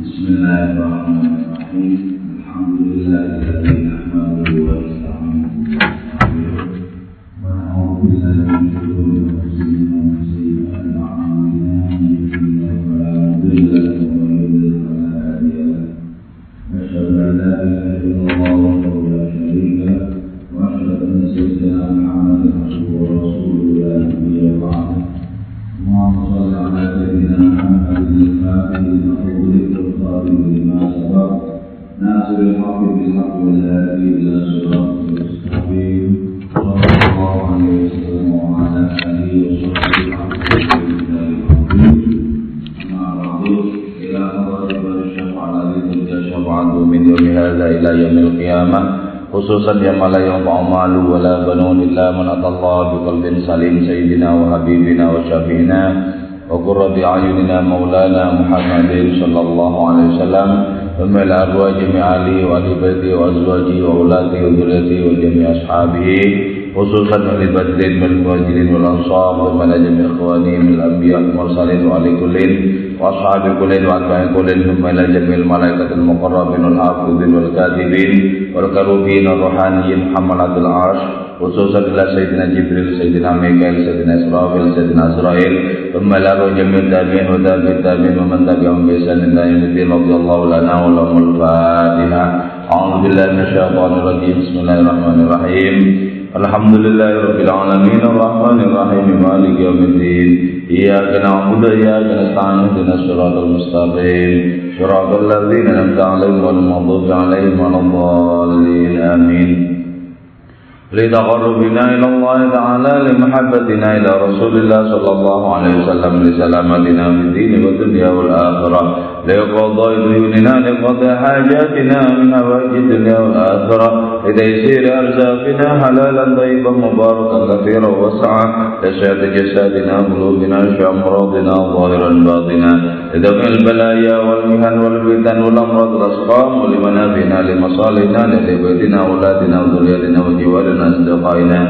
بسم الله الرحمن الرحيم. الحمد لله الذي نحمده ونستعينه ونعوذ بالله من شرور أنفسنا إلا من أتى الله بقلب سليم سيدنا وحبيبنا وشفينا وقرة أعيننا مولانا محمد صلى الله عليه وسلم. ثم إلى أرواح جميع بيته وأزواجه وأولاده وذريته وجميع أصحابه خصوصا أهل بدر من المهاجرين والأنصار إلى جميع إخوانه من الأنبياء والمرسلين وآل كل وأصحاب كل وأتباع كل ثم إلى جميع الملائكة المقربين والحافظين والكاتبين والكروبين الروحانيين حملة العرش. khususan ila Sayyidina Jibril, Sayyidina Mikail, Sayyidina Israfil, Sayyidina Azrail, thumma lalu tabi'in wa tabi'in tabi'in wa man lana wa fatiha. Bismillahirrahmanirrahim. Alhamdulillahirabbil alamin arrahmanir rahim maliki yaumiddin. Iyyaka na'budu wa iyyaka nasta'in ihdinas siratal mustaqim. Siratal ladzina an'amta 'alaihim ghairil. Amin. لتقربنا إلى الله تعالى لمحبتنا إلى رسول الله صلى الله عليه وسلم لسلامتنا في الدين والدنيا والآخرة. لقضاء ديوننا لقضاء حاجاتنا من هوائج الدنيا والآخرة. لتيسير أرزاقنا حلالا طيبا مباركا كثيرا وسعا لسعة جسادنا قلوبنا شأمراضنا ظاهرا باطنا. لدفع البلايا والمهن والفتن والأمراض والأسقام ولمنافعنا لمصالحنا لبيتنا أولادنا وذريتنا وجوارنا أصدقائنا.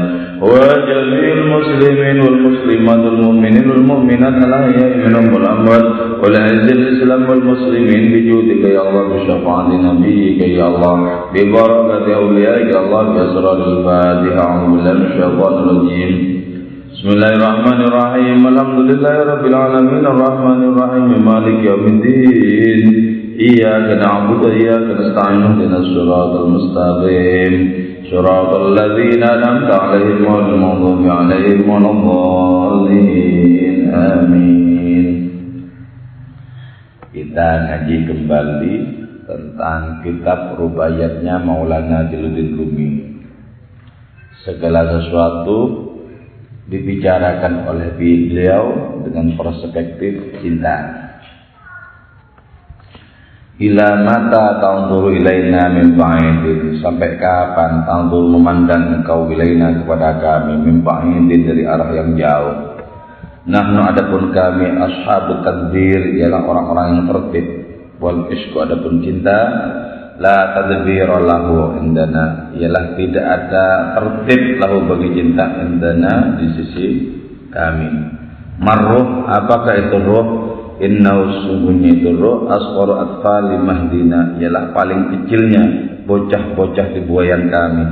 وجميع المسلمين والمسلمات والمؤمنين والمؤمنات الأحياء منهم والأموات والعز الإسلام والمسلمين بجودك يا الله بشفاعة نبيك يا الله ببركة أوليائك يا الله بأسرار الفاتحة أعوذ بالله من الشيطان الرجيم. بسم الله الرحمن الرحيم الحمد لله رب العالمين الرحمن الرحيم مالك يوم الدين إياك نعبد وإياك نستعين اهدنا الصراط المستقيم. صراط الذين أنعمت عليهم غير المغضوب عليهم ولا الضالين آمين Kita ngaji kembali tentang kitab rubayatnya Maulana Jalaluddin Rumi. Segala sesuatu dibicarakan oleh beliau dengan perspektif cinta. Ila mata ta'udhuru ilaina min ba'idin. Sampai kapan ta'udhuru memandang engkau ilaina kepada kami? Min ba'idin dari arah yang jauh. Nahnu adapun kami ashabut tadbir Ialah orang-orang yang tertib. Wal isku adapun cinta La tadbir lahu indana. Ialah tidak ada tertib lahu bagi cinta indana di sisi kami. Marruh apakah itu ruh Inna sungguhnya roh asqaru atfali mahdina ialah paling kecilnya bocah-bocah di buayan kami.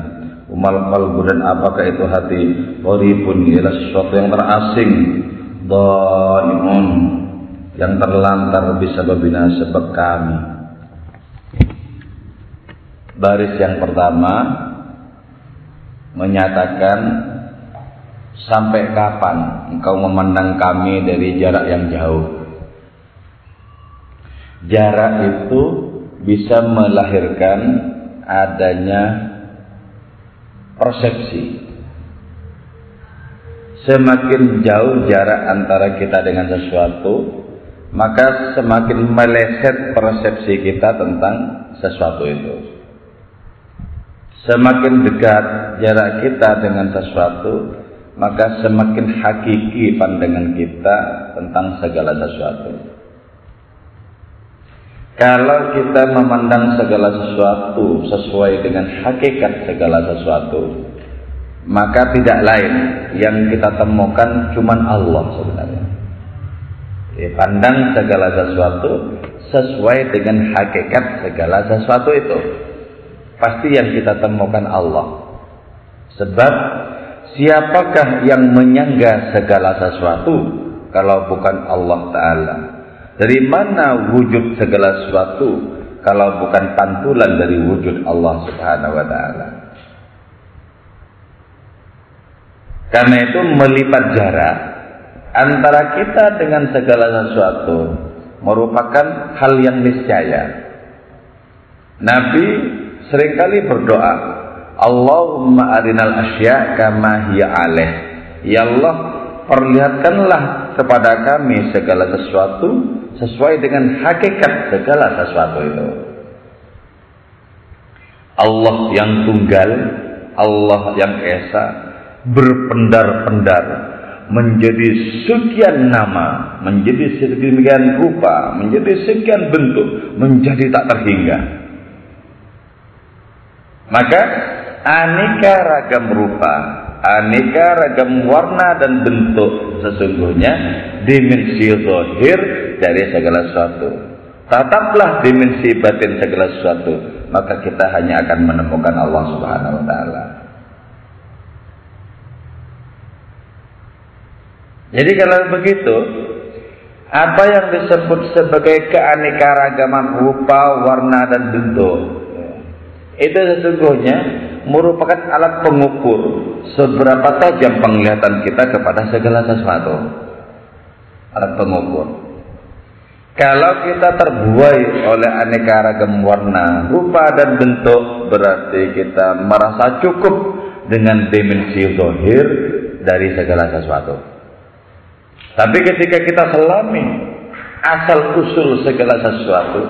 Umal qalbu dan apakah itu hati Qoribun ialah sesuatu yang terasing Daimun yang terlantar bisa berbina sebab kami. Baris yang pertama menyatakan sampai kapan engkau memandang kami dari jarak yang jauh. Jarak itu bisa melahirkan adanya persepsi. Semakin jauh jarak antara kita dengan sesuatu, maka semakin meleset persepsi kita tentang sesuatu itu. Semakin dekat jarak kita dengan sesuatu, maka semakin hakiki pandangan kita tentang segala sesuatu. Kalau kita memandang segala sesuatu sesuai dengan hakikat segala sesuatu, maka tidak lain yang kita temukan cuman Allah sebenarnya. Ya, pandang segala sesuatu sesuai dengan hakikat segala sesuatu itu. Pasti yang kita temukan Allah. Sebab siapakah yang menyangga segala sesuatu kalau bukan Allah Ta'ala? Dari mana wujud segala sesuatu kalau bukan pantulan dari wujud Allah Subhanahu wa taala? Karena itu melipat jarak antara kita dengan segala sesuatu merupakan hal yang niscaya. Nabi sering kali berdoa, Allahumma arinal asya kama hiya alaih. Ya Allah, perlihatkanlah kepada kami segala sesuatu sesuai dengan hakikat segala sesuatu itu. Allah yang tunggal, Allah yang esa, berpendar-pendar, menjadi sekian nama, menjadi sedemikian rupa, menjadi sekian bentuk, menjadi tak terhingga. Maka aneka ragam rupa, aneka ragam warna dan bentuk sesungguhnya dimensi zahir dari segala sesuatu. Tataplah dimensi batin segala sesuatu, maka kita hanya akan menemukan Allah Subhanahu wa taala. Jadi kalau begitu, apa yang disebut sebagai keanekaragaman rupa, warna dan bentuk itu sesungguhnya merupakan alat pengukur seberapa tajam penglihatan kita kepada segala sesuatu. Alat pengukur. Kalau kita terbuai oleh aneka ragam warna, rupa dan bentuk, berarti kita merasa cukup dengan dimensi zahir dari segala sesuatu. Tapi ketika kita selami asal usul segala sesuatu,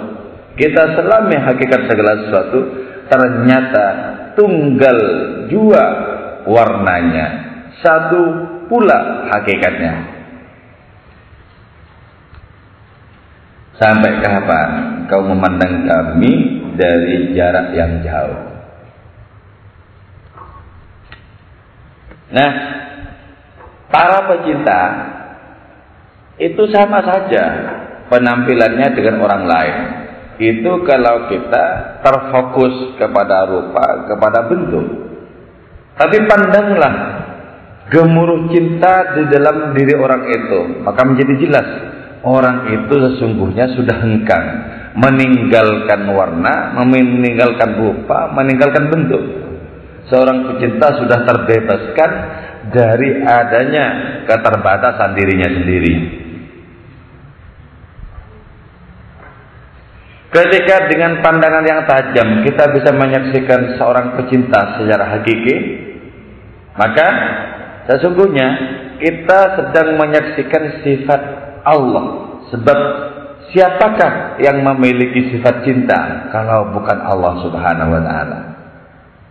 kita selami hakikat segala sesuatu, ternyata tunggal jua warnanya, satu pula hakikatnya. Sampai kapan kau memandang kami dari jarak yang jauh? Nah, para pecinta itu sama saja penampilannya dengan orang lain. Itu kalau kita terfokus kepada rupa, kepada bentuk. Tapi pandanglah gemuruh cinta di dalam diri orang itu, maka menjadi jelas orang itu sesungguhnya sudah hengkang meninggalkan warna, meninggalkan rupa, meninggalkan bentuk. Seorang pecinta sudah terbebaskan dari adanya keterbatasan dirinya sendiri. Ketika dengan pandangan yang tajam kita bisa menyaksikan seorang pecinta secara hakiki, maka sesungguhnya kita sedang menyaksikan sifat Allah. Sebab siapakah yang memiliki sifat cinta kalau bukan Allah Subhanahu wa taala?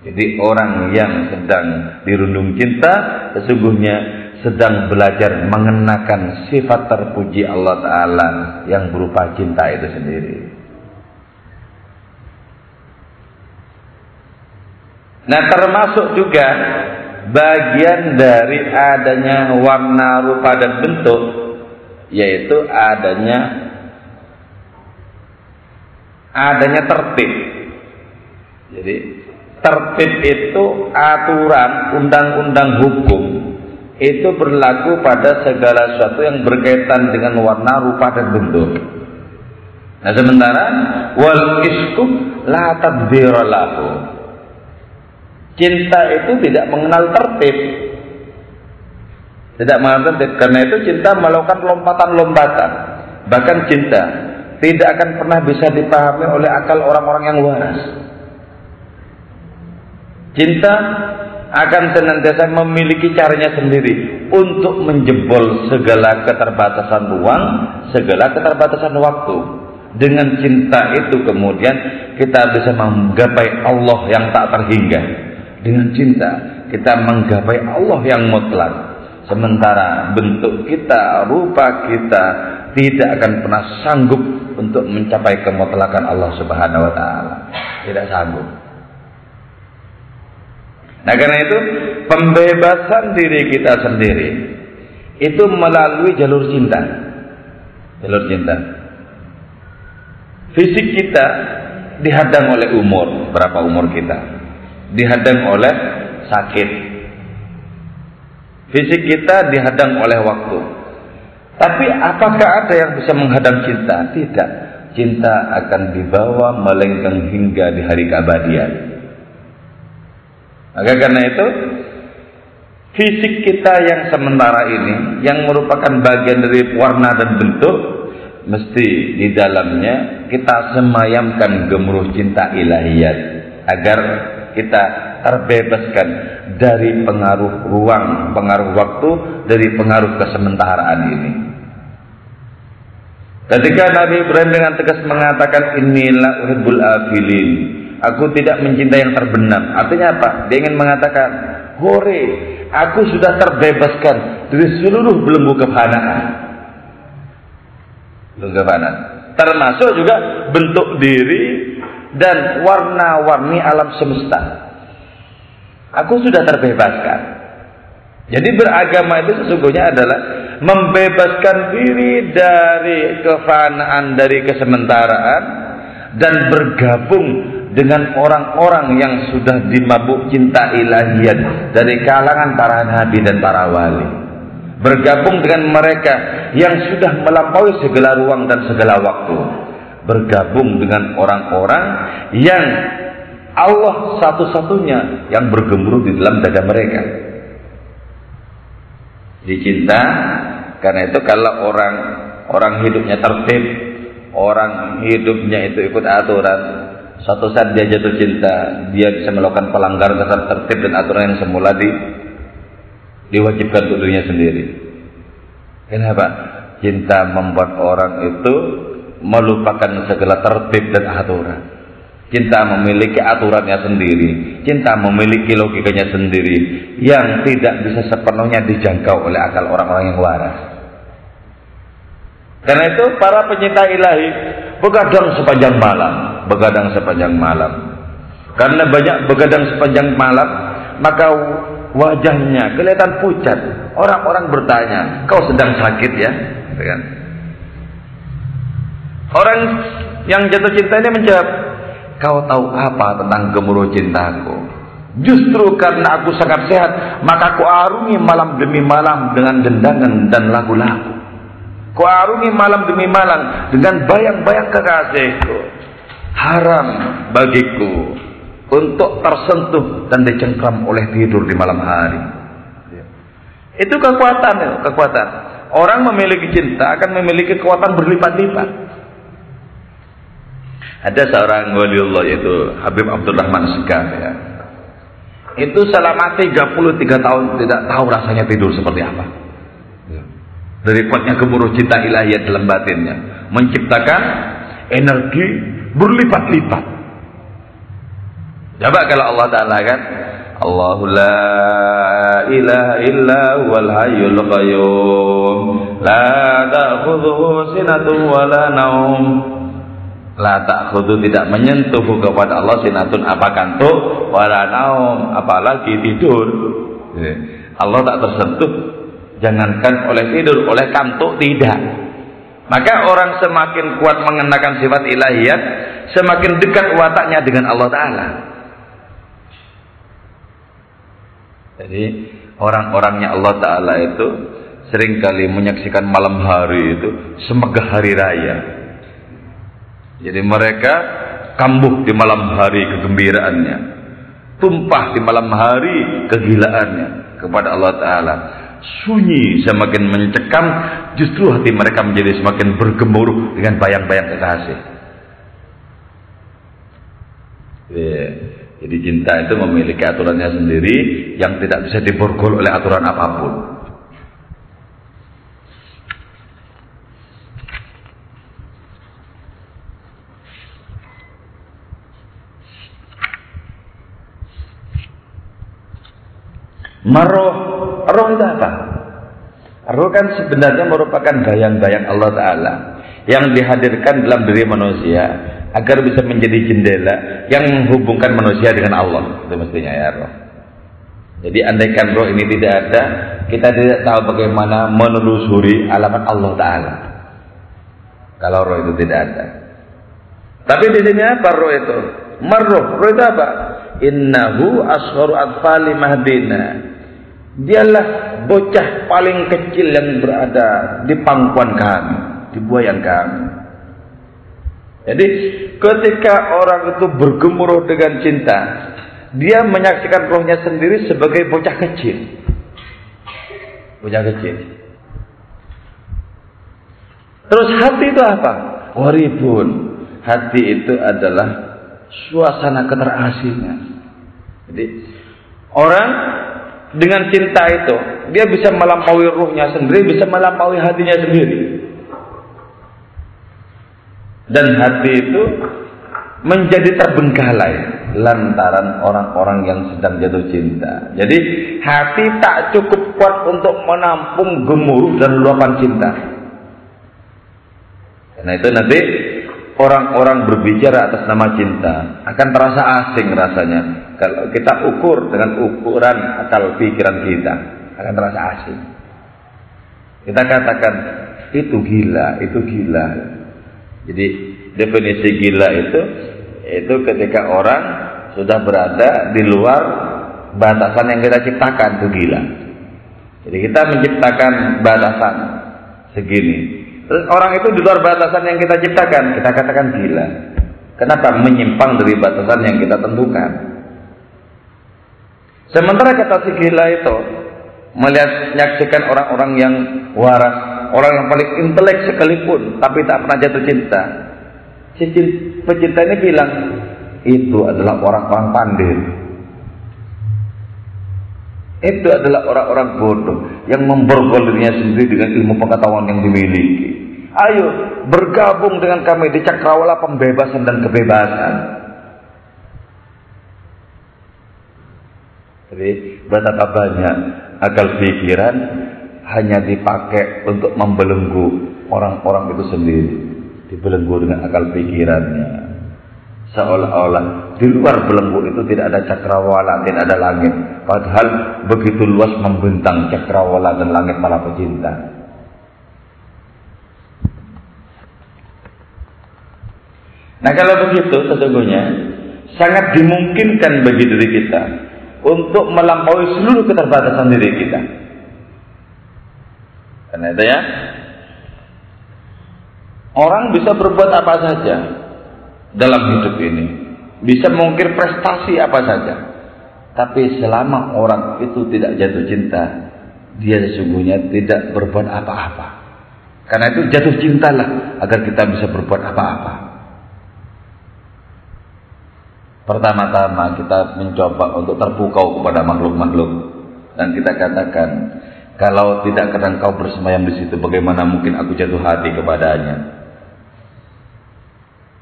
Jadi orang yang sedang dirundung cinta sesungguhnya sedang belajar mengenakan sifat terpuji Allah taala yang berupa cinta itu sendiri. Nah termasuk juga bagian dari adanya warna, rupa dan bentuk yaitu adanya adanya tertib. Jadi tertib itu aturan undang-undang hukum itu berlaku pada segala sesuatu yang berkaitan dengan warna, rupa dan bentuk. Nah sementara wal isku la tadbira lahu Cinta itu tidak mengenal tertib. Tidak mengenal tertib. Karena itu cinta melakukan lompatan-lompatan. Bahkan cinta tidak akan pernah bisa dipahami oleh akal orang-orang yang waras. Cinta akan senantiasa memiliki caranya sendiri untuk menjebol segala keterbatasan ruang, segala keterbatasan waktu. Dengan cinta itu kemudian kita bisa menggapai Allah yang tak terhingga. Dengan cinta kita menggapai Allah yang mutlak. Sementara bentuk kita, rupa kita tidak akan pernah sanggup untuk mencapai kemutlakan Allah Subhanahu wa taala. Tidak sanggup. Nah, karena itu pembebasan diri kita sendiri itu melalui jalur cinta. Jalur cinta. Fisik kita dihadang oleh umur, berapa umur kita? Dihadang oleh sakit. Fisik kita dihadang oleh waktu. Tapi apakah ada yang bisa menghadang cinta? Tidak. Cinta akan dibawa melenggang hingga di hari keabadian. Maka karena itu fisik kita yang sementara ini yang merupakan bagian dari warna dan bentuk mesti di dalamnya kita semayamkan gemuruh cinta ilahiyat agar kita terbebaskan dari pengaruh ruang, pengaruh waktu, dari pengaruh kesementaraan ini. Ketika Nabi Ibrahim dengan tegas mengatakan inilah uhibbul afilin, aku tidak mencintai yang terbenam. Artinya apa? Dia ingin mengatakan, hore, aku sudah terbebaskan dari seluruh belenggu kefanaan. Belenggu kefanaan. Termasuk juga bentuk diri dan warna-warni alam semesta. Aku sudah terbebaskan. Jadi beragama itu sesungguhnya adalah membebaskan diri dari kefanaan, dari kesementaraan dan bergabung dengan orang-orang yang sudah dimabuk cinta ilahiyat dari kalangan para nabi dan para wali. Bergabung dengan mereka yang sudah melampaui segala ruang dan segala waktu. Bergabung dengan orang-orang yang Allah satu-satunya yang bergemuruh di dalam dada mereka. Dicinta karena itu kalau orang orang hidupnya tertib orang hidupnya itu ikut aturan suatu saat dia jatuh cinta dia bisa melakukan pelanggaran dasar tertib dan aturan yang semula di diwajibkan untuk dirinya sendiri. Kenapa? Cinta membuat orang itu melupakan segala tertib dan aturan Cinta memiliki aturannya sendiri, cinta memiliki logikanya sendiri yang tidak bisa sepenuhnya dijangkau oleh akal orang-orang yang waras. Karena itu para pencinta ilahi begadang sepanjang malam, begadang sepanjang malam. Karena banyak begadang sepanjang malam, maka wajahnya kelihatan pucat. Orang-orang bertanya, "Kau sedang sakit ya?" Gitu kan? Orang yang jatuh cinta ini menjawab, Kau tahu apa tentang gemuruh cintaku? Justru karena aku sangat sehat, maka aku arungi malam demi malam dengan dendangan dan lagu-lagu. Ku arungi malam demi malam dengan bayang-bayang kekasihku. Haram bagiku untuk tersentuh dan dicengkram oleh tidur di malam hari. Itu kekuatan, ya, kekuatan. Orang memiliki cinta akan memiliki kekuatan berlipat-lipat. Ada seorang waliullah yaitu Habib Abdurrahman Segaf ya. Itu selama 33 tahun tidak tahu rasanya tidur seperti apa. Ya. Dari kuatnya gemuruh cinta ilahiyat dalam batinnya. Menciptakan energi berlipat-lipat. Coba kalau Allah Ta'ala kan. Allahu la ilaha illa wal hayyul qayyum. La ta'khudhuhu sinatun wa la naum la ta'khudhu tidak menyentuh kepada Allah sinatun apa kantuk wala naum apalagi tidur. Allah tak tersentuh. Jangankan oleh tidur oleh kantuk tidak. Maka orang semakin kuat mengenakan sifat ilahiyat semakin dekat wataknya dengan Allah taala. Jadi orang-orangnya Allah taala itu sering kali menyaksikan malam hari itu semegah hari raya jadi mereka kambuh di malam hari kegembiraannya. Tumpah di malam hari kegilaannya kepada Allah Ta'ala. Sunyi semakin mencekam, justru hati mereka menjadi semakin bergemuruh dengan bayang-bayang kekasih. Yeah. Jadi cinta itu memiliki aturannya sendiri yang tidak bisa diborgol oleh aturan apa pun. Maroh, roh itu apa? Roh kan sebenarnya merupakan bayang-bayang Allah Ta'ala yang dihadirkan dalam diri manusia agar bisa menjadi jendela yang menghubungkan manusia dengan Allah. Itu mestinya ya roh. Jadi andaikan roh ini tidak ada, kita tidak tahu bagaimana menelusuri alamat Allah Ta'ala. Kalau roh itu tidak ada. Tapi di sini apa roh itu? Marruh. Roh itu apa? Innahu asgharu atfali mahdina. Dialah bocah paling kecil yang berada di pangkuan kami, di buayan kami. Jadi ketika orang itu bergemuruh dengan cinta, dia menyaksikan rohnya sendiri sebagai bocah kecil. Bocah kecil. Terus hati itu apa? Waribun. Hati itu adalah suasana keterasingan. Jadi orang dengan cinta itu dia bisa melampaui ruhnya sendiri, bisa melampaui hatinya sendiri dan hati itu menjadi terbengkalai lantaran orang-orang yang sedang jatuh cinta. Jadi hati tak cukup kuat untuk menampung gemuruh dan luapan cinta. Karena itu nanti orang-orang berbicara atas nama cinta akan terasa asing rasanya. Kalau kita ukur dengan ukuran akal pikiran kita akan terasa asing. Kita katakan itu gila, itu gila. Jadi definisi gila itu itu ketika orang sudah berada di luar batasan yang kita ciptakan itu gila. Jadi kita menciptakan batasan segini. Terus orang itu di luar batasan yang kita ciptakan, kita katakan gila. Kenapa? Menyimpang dari batasan yang kita tentukan. Sementara kata si gila itu melihat menyaksikan orang-orang yang waras, orang yang paling intelek sekalipun, tapi tak pernah jatuh cinta. Si pecinta ini bilang, itu adalah orang-orang pandai. Itu adalah orang-orang bodoh yang memborgol dirinya sendiri dengan ilmu pengetahuan yang dimiliki. Ayo bergabung dengan kami di cakrawala pembebasan dan kebebasan. Jadi betapa banyak akal pikiran hanya dipakai untuk membelenggu orang-orang itu sendiri. Dibelenggu dengan akal pikirannya. Seolah-olah di luar belenggu itu tidak ada cakrawala, tidak ada langit. Padahal begitu luas membentang cakrawala dan langit para pecinta. Nah kalau begitu sesungguhnya sangat dimungkinkan bagi diri kita untuk melampaui seluruh keterbatasan diri kita. Karena itu ya, orang bisa berbuat apa saja dalam hidup ini, bisa mengukir prestasi apa saja. Tapi selama orang itu tidak jatuh cinta, dia sesungguhnya tidak berbuat apa-apa. Karena itu jatuh cintalah agar kita bisa berbuat apa-apa. Pertama-tama kita mencoba untuk terpukau kepada makhluk-makhluk dan kita katakan, kalau tidak kadang kau bersemayam di situ, bagaimana mungkin aku jatuh hati kepadanya?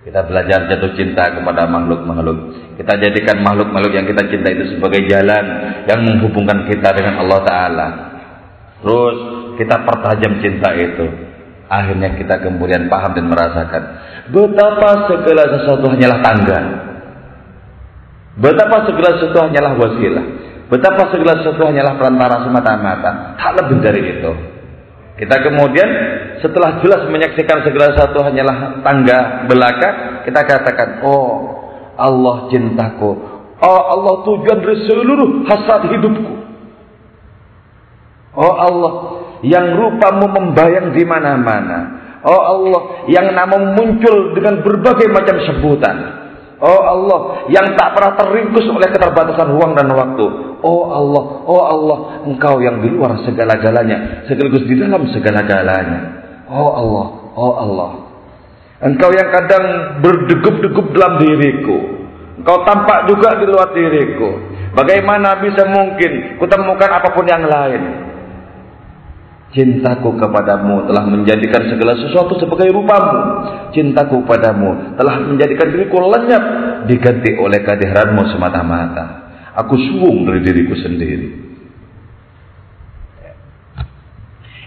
Kita belajar jatuh cinta kepada makhluk-makhluk. Kita jadikan makhluk-makhluk yang kita cinta itu sebagai jalan yang menghubungkan kita dengan Allah Ta'ala. Terus kita pertajam cinta itu. Akhirnya kita kemudian paham dan merasakan betapa segala sesuatu hanyalah tangga Betapa segala sesuatu hanyalah wasilah. Betapa segala sesuatu hanyalah perantara semata-mata. Tak lebih dari itu. Kita kemudian setelah jelas menyaksikan segala sesuatu hanyalah tangga belaka, kita katakan, oh Allah cintaku. Oh Allah tujuan dari seluruh hasrat hidupku. Oh Allah yang rupamu membayang di mana-mana. Oh Allah yang namamu muncul dengan berbagai macam sebutan. Oh Allah yang tak pernah terringkus oleh keterbatasan ruang dan waktu. Oh Allah, oh Allah, Engkau yang di luar segala-galanya, sekaligus di dalam segala-galanya. Oh Allah, oh Allah. Engkau yang kadang berdegup-degup dalam diriku. Engkau tampak juga di luar diriku. Bagaimana bisa mungkin kutemukan apa pun yang lain? Cintaku kepadamu telah menjadikan segala sesuatu sebagai rupamu. Cintaku padamu telah menjadikan diriku lenyap diganti oleh kehadiranmu semata-mata. Aku suwung dari diriku sendiri.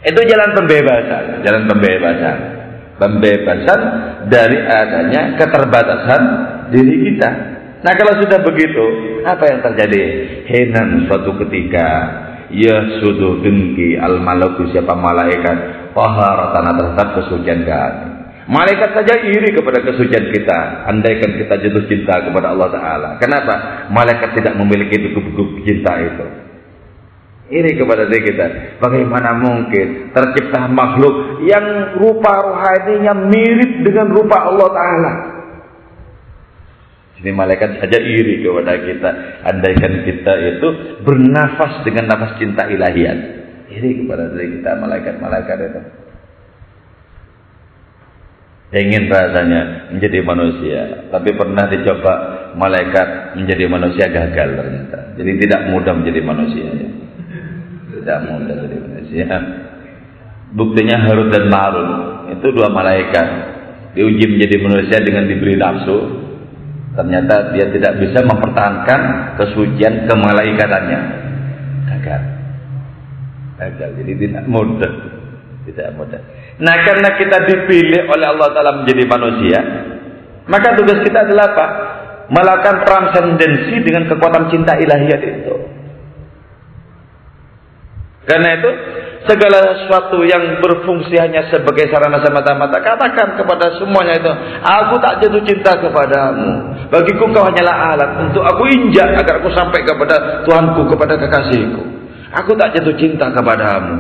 Itu jalan pembebasan, jalan pembebasan. Pembebasan dari adanya keterbatasan diri kita. Nah kalau sudah begitu, apa yang terjadi? Henan suatu ketika ya sudu dengki al malaku siapa malaikat taharatan terhadap kesucian kami Malaikat saja iri kepada kesucian kita. Andaikan kita jatuh cinta kepada Allah Ta'ala. Kenapa? Malaikat tidak memiliki buku-buku cinta itu. Iri kepada diri kita. Bagaimana mungkin tercipta makhluk yang rupa rohaninya mirip dengan rupa Allah Ta'ala. Ini malaikat saja iri kepada kita. Andaikan kita itu bernafas dengan nafas cinta ilahiyat. Iri kepada diri kita malaikat-malaikat itu. Ingin rasanya menjadi manusia. Tapi pernah dicoba malaikat menjadi manusia gagal ternyata. Jadi tidak mudah menjadi manusia. Ya. Tidak mudah menjadi manusia. Buktinya Harut dan Marun. Itu dua malaikat. Diuji menjadi manusia dengan diberi nafsu Ternyata dia tidak bisa mempertahankan kesucian kemalaikatannya. Gagal. Gagal. Jadi tidak mudah. Tidak mudah. Nah karena kita dipilih oleh Allah Ta'ala menjadi manusia. Maka tugas kita adalah apa? Melakukan transendensi dengan kekuatan cinta ilahiyat itu. Karena itu segala sesuatu yang berfungsi hanya sebagai sarana semata-mata. Katakan kepada semuanya itu aku tak jatuh cinta kepadamu. Bagiku kau hanyalah alat untuk aku injak agar aku sampai kepada Tuhanku kepada kekasihku. Aku tak jatuh cinta kepadamu.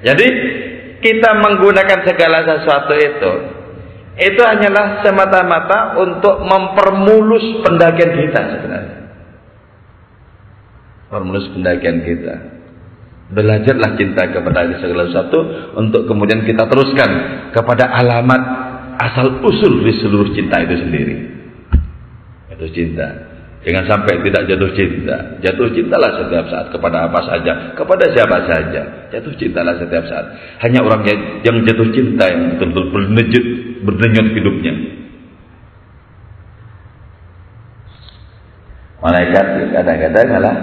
Jadi kita menggunakan segala sesuatu itu itu hanyalah semata-mata untuk mempermulus pendakian kita sebenarnya. Permulus pendakian kita Belajarlah cinta kepada segala sesuatu untuk kemudian kita teruskan kepada alamat asal usul di seluruh cinta itu sendiri. Itu cinta. Jangan sampai tidak jatuh cinta. Jatuh cintalah setiap saat kepada apa saja, kepada siapa saja. Jatuh cintalah setiap saat. Hanya orang yang, jatuh cinta yang betul-betul berdenyut, berdenyut hidupnya. Malaikat kadang-kadang adalah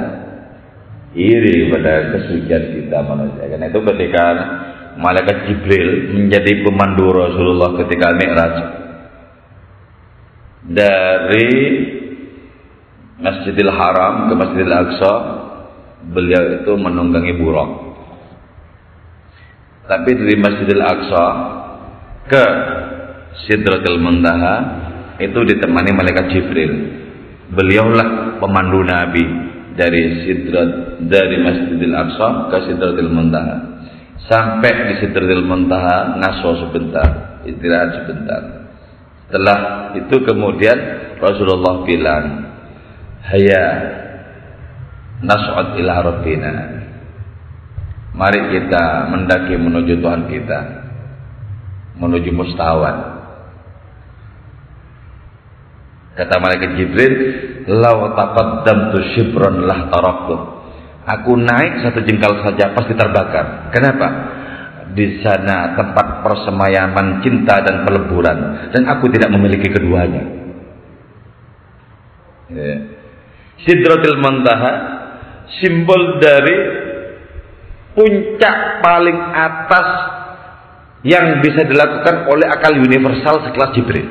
iri pada kesucian kita manusia. Karena itu ketika malaikat Jibril menjadi pemandu Rasulullah ketika Mi'raj dari Masjidil Haram ke Masjidil Aqsa beliau itu menunggangi buruk. Tapi dari Masjidil Aqsa ke Sidratul Muntaha itu ditemani malaikat Jibril. Beliaulah pemandu Nabi dari Sidrat dari Masjidil Aqsa ke Sidratil Muntaha. Sampai di Sidratil Muntaha ngaso sebentar, istirahat sebentar. Setelah itu kemudian Rasulullah bilang, "Haya nas'ud ila rabbina." Mari kita mendaki menuju Tuhan kita. Menuju mustawan. Kata malaikat Jibril, "Lau taqaddamtu shibran lah taraktu." Aku naik satu jengkal saja pasti terbakar. Kenapa? Di sana tempat persemayaman cinta dan peleburan dan aku tidak memiliki keduanya. Ya. Sidratil Muntaha simbol dari puncak paling atas yang bisa dilakukan oleh akal universal sekelas Jibril.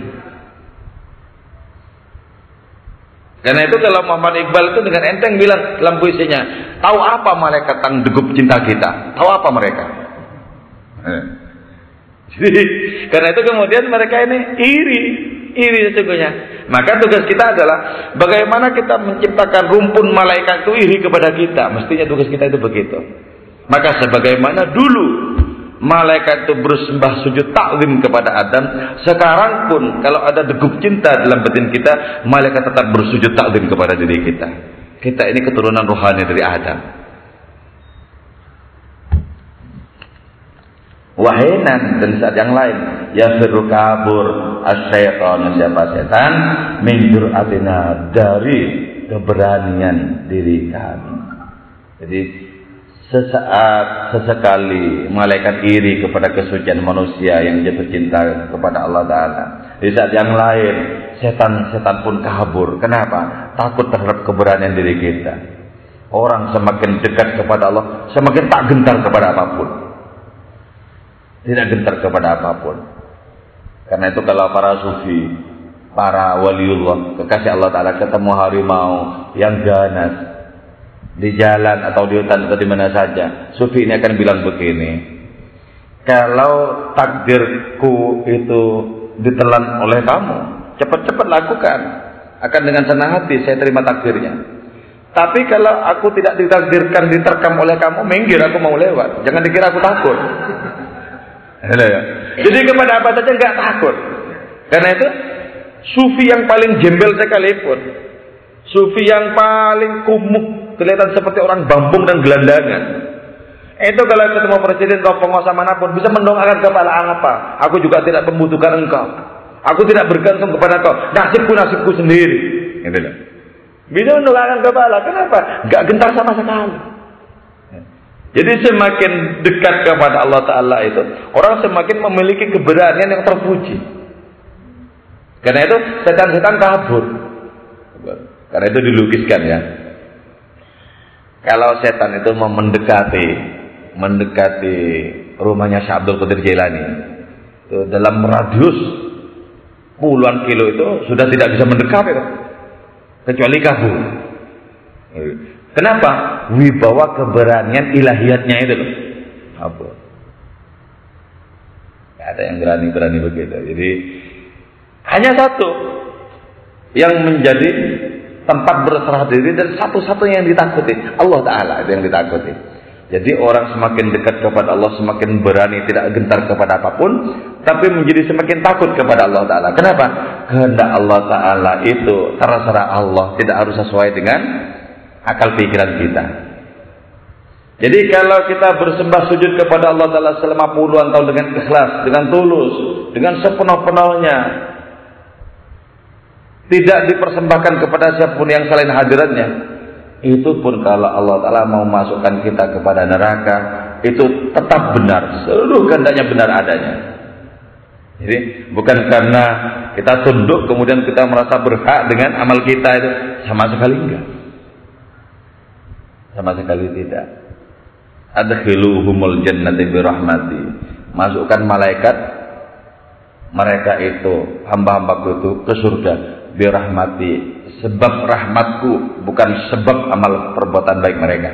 Karena itu kalau Muhammad Iqbal itu dengan enteng bilang dalam puisinya, tahu apa malaikat tentang degup cinta kita? Tahu apa mereka? Eh. Jadi, karena itu kemudian mereka ini iri, iri sesungguhnya. Maka tugas kita adalah bagaimana kita menciptakan rumpun malaikat itu iri kepada kita. Mestinya tugas kita itu begitu. Maka sebagaimana dulu malaikat itu bersembah sujud taklim kepada Adam. Sekarang pun kalau ada degup cinta dalam batin kita, malaikat tetap bersujud taklim kepada diri kita. Kita ini keturunan rohani dari Adam. Wahinan dan saat yang lain ya firu kabur asyaiton siapa setan minjur atina dari keberanian diri kami. Jadi sesaat sesekali malaikat iri kepada kesucian manusia yang jatuh cinta kepada Allah Taala. Di saat yang lain setan-setan pun kabur. Kenapa? Takut terhadap keberanian diri kita. Orang semakin dekat kepada Allah, semakin tak gentar kepada apa pun. Tidak gentar kepada apa pun. Karena itu kalau para sufi, para waliullah, kekasih Allah Ta'ala ketemu harimau yang ganas, di jalan atau di hutan atau di mana saja. Sufi ini akan bilang begini. kalau takdirku itu ditelan oleh kamu, cepat-cepat lakukan. Akan dengan senang hati saya terima takdirnya. Tapi kalau aku tidak ditakdirkan diterkam oleh kamu, minggir aku mau lewat. Jangan dikira aku takut. Ya. Jadi kepada apa saja nggak takut. Karena itu sufi yang paling jembel sekalipun, sufi yang paling kumuh, kelihatan seperti orang bambung dan gelandangan. Itu kalau ketemu presiden atau penguasa mana pun bisa mendongakkan kepala apa? Aku juga tidak membutuhkan engkau. Aku tidak bergantung kepada engkau. Nasibku nasibku sendiri. Gitu loh. Bisa mendongakkan kepala. Kenapa? Gak gentar sama sekali. Jadi semakin dekat kepada Allah Ta'ala itu, orang semakin memiliki keberanian yang terpuji. Karena itu setan-setan kabur. Karena itu dilukiskan ya. Kalau setan itu mau mendekati mendekati rumahnya Syekh Abdul Qadir Jailani itu dalam radius puluhan kilo itu sudah tidak bisa mendekat itu kecuali kabur. Kenapa? Wibawa keberanian ilahiyatnya itu. Apa? Ada yang berani-berani begitu. Jadi hanya satu yang menjadi tempat berserah diri dan satu-satunya yang ditakuti Allah Taala itu yang ditakuti. Jadi orang semakin dekat kepada Allah semakin berani tidak gentar kepada apa pun, tapi menjadi semakin takut kepada Allah Taala. Kenapa? Kehendak Allah Taala itu terserah Allah, tidak harus sesuai dengan akal pikiran kita. Jadi kalau kita bersembah sujud kepada Allah Taala selama puluhan tahun dengan ikhlas, dengan tulus, dengan sepenuh-penuhnya, tidak dipersembahkan kepada siapa pun yang selain hadiratnya, itu pun kalau Allah Ta'ala mau masukkan kita kepada neraka itu tetap benar. Seluruh kehendaknya benar adanya. Jadi bukan karena kita tunduk kemudian kita merasa berhak dengan amal kita itu sama sekali enggak. Sama sekali tidak. Adkhiluhumul jannati birahmati. Masukkan malaikat mereka itu hamba-hambaku itu ke surga birahmati sebab rahmatku bukan sebab amal perbuatan baik mereka.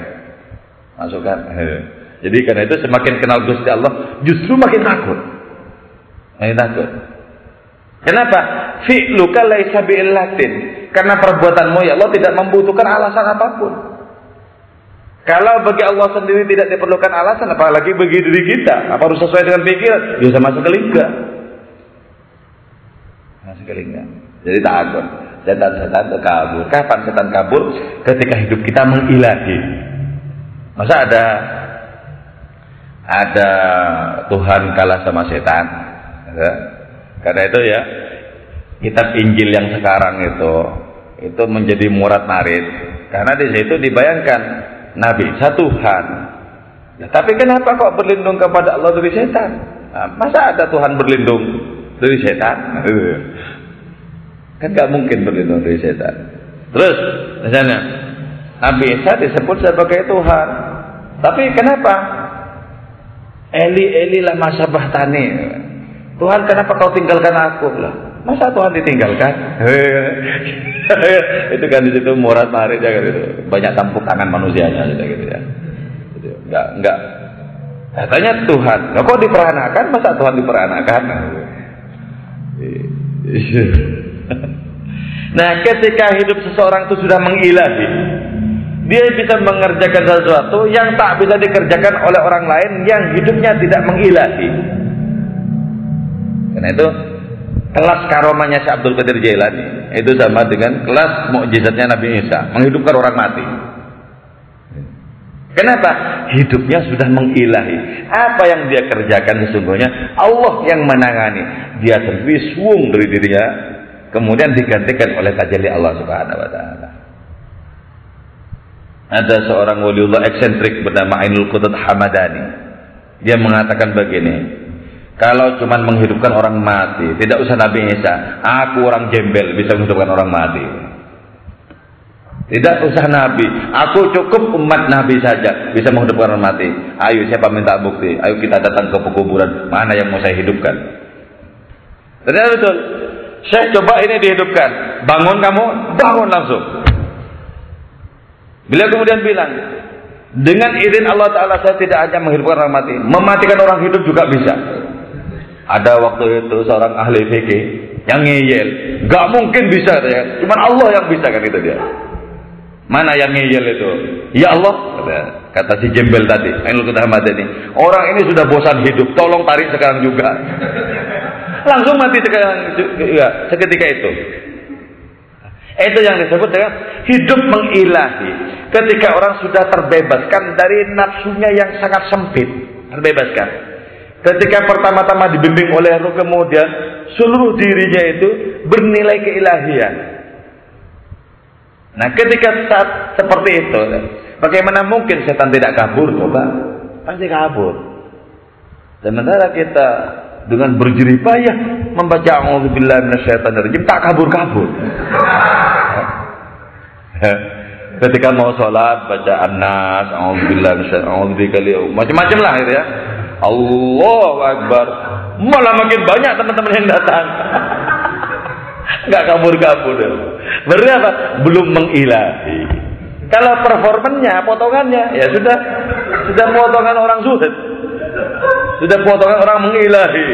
Masukkan. Jadi karena itu semakin kenal Gusti Allah justru makin takut. Makin takut. Kenapa? Fi'luka laisa bi'illatin. Karena perbuatanmu ya Allah tidak membutuhkan alasan apa pun. Kalau bagi Allah sendiri tidak diperlukan alasan, apalagi bagi diri kita, apa harus sesuai dengan pikiran? Ya sama sekali enggak. Sama sekali enggak. Jadi takut setan-setan itu kabur. Kapan setan kabur? Ketika hidup kita mengilahi. Masa ada ada Tuhan kalah sama setan? Karena itu ya kitab Injil yang sekarang itu itu menjadi murad marid karena di situ dibayangkan Nabi satu Tuhan. Ya, tapi kenapa kok berlindung kepada Allah dari setan? Nah, masa ada Tuhan berlindung dari setan? Kan gak mungkin berlindung dari setan. Terus, misalnya, Nabi Isa disebut sebagai Tuhan. Tapi kenapa? Eli, Eli lama sabah tani. Tuhan kenapa kau tinggalkan aku? Lah, masa Tuhan ditinggalkan? itu kan di situ murad marit ya gitu. Banyak tampuk tangan manusianya gitu, gitu ya. Gitu. Enggak, enggak. Katanya Tuhan. Nah, kok diperanakan? Masa Tuhan diperanakan? Nah, ketika hidup seseorang itu sudah mengilahi, dia bisa mengerjakan sesuatu yang tak bisa dikerjakan oleh orang lain yang hidupnya tidak mengilahi. Karena itu kelas karomanya Syekh Abdul Qadir Jailani itu sama dengan kelas mukjizatnya Nabi Isa, menghidupkan orang mati. Kenapa? Hidupnya sudah mengilahi. Apa yang dia kerjakan sesungguhnya Allah yang menangani. Dia terwiswung dari dirinya kemudian digantikan oleh tajalli Allah Subhanahu wa taala. Ada seorang waliullah eksentrik bernama Ainul Qudud Hamadani. Dia mengatakan begini, kalau cuma menghidupkan orang mati, tidak usah Nabi Isa, aku orang jembel bisa menghidupkan orang mati. Tidak usah Nabi, aku cukup umat Nabi saja bisa menghidupkan orang mati. Ayo siapa minta bukti? Ayo kita datang ke kuburan, mana yang mau saya hidupkan? Ternyata betul, saya coba ini dihidupkan. Bangun kamu, bangun langsung. Beliau kemudian bilang, Dengan izin Allah Ta'ala saya tidak hanya menghidupkan orang mati, mematikan orang hidup juga bisa. Ada waktu itu seorang ahli fikih yang ngeyel, gak mungkin bisa ya, cuman Allah yang bisa kan itu dia. Mana yang ngeyel itu? Ya Allah, kata si jembel tadi, Ainul ini. Orang ini sudah bosan hidup, tolong tarik sekarang juga. Langsung mati sekarang ya, seketika itu. Itu yang disebut dengan hidup mengilahi. Ketika orang sudah terbebaskan dari nafsunya yang sangat sempit. Terbebaskan. Ketika pertama-tama dibimbing oleh roh kemudian seluruh dirinya itu bernilai keilahian. Nah ketika saat seperti itu, bagaimana mungkin setan tidak kabur coba? Pasti kabur. Sementara kita dengan berjerih payah membaca auzubillahi minasyaitonirrajim tak kabur-kabur. Ketika mau sholat baca an-nas, auzubillahi minasyaitonirrajim, macam-macam lah itu ya. Allah Akbar. Malah makin banyak teman-teman yang datang. Enggak kabur-kabur. Berarti apa? Belum mengilahi. Kalau performanya, potongannya, ya sudah sudah potongan orang zuhud. Sudah potongan orang mengilahi.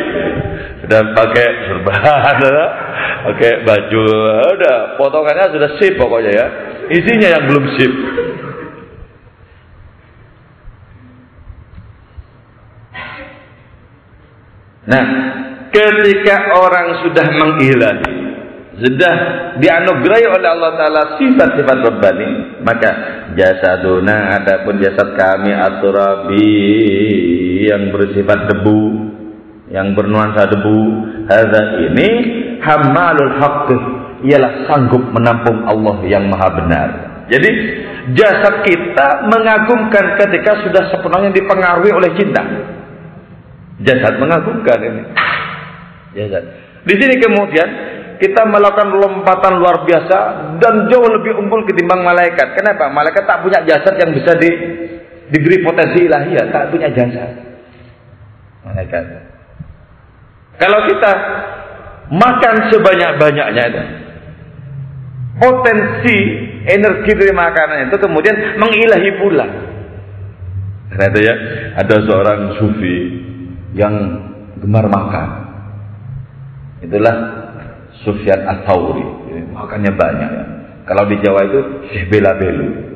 Sudah pakai serban, pakai baju, udah potongannya sudah sip pokoknya ya. Isinya yang belum sip. Nah, ketika orang sudah mengilahi, sudah dianugerahi oleh Allah Ta'ala sifat-sifat Rabbani, maka jasaduna adapun jasad kami aturabi yang bersifat debu, yang bernuansa debu, hadza ini hamalul haqq ialah sanggup menampung Allah yang maha benar. Jadi jasad kita mengagumkan ketika sudah sepenuhnya dipengaruhi oleh cinta. Jasad mengagumkan ini. Jasad. Di sini kemudian kita melakukan lompatan luar biasa dan jauh lebih unggul ketimbang malaikat. Kenapa? Malaikat tak punya jasad yang bisa di, diberi potensi ilahiyah, tak punya jasad malaikat. Kalau kita makan sebanyak-banyaknya itu, potensi energi dari makanan itu kemudian mengilahi pula. Karena ya, ada seorang sufi yang gemar makan. Itulah Sufyan At-Tauri. Makannya banyak ya. Kalau di Jawa itu Syekh Bela Belu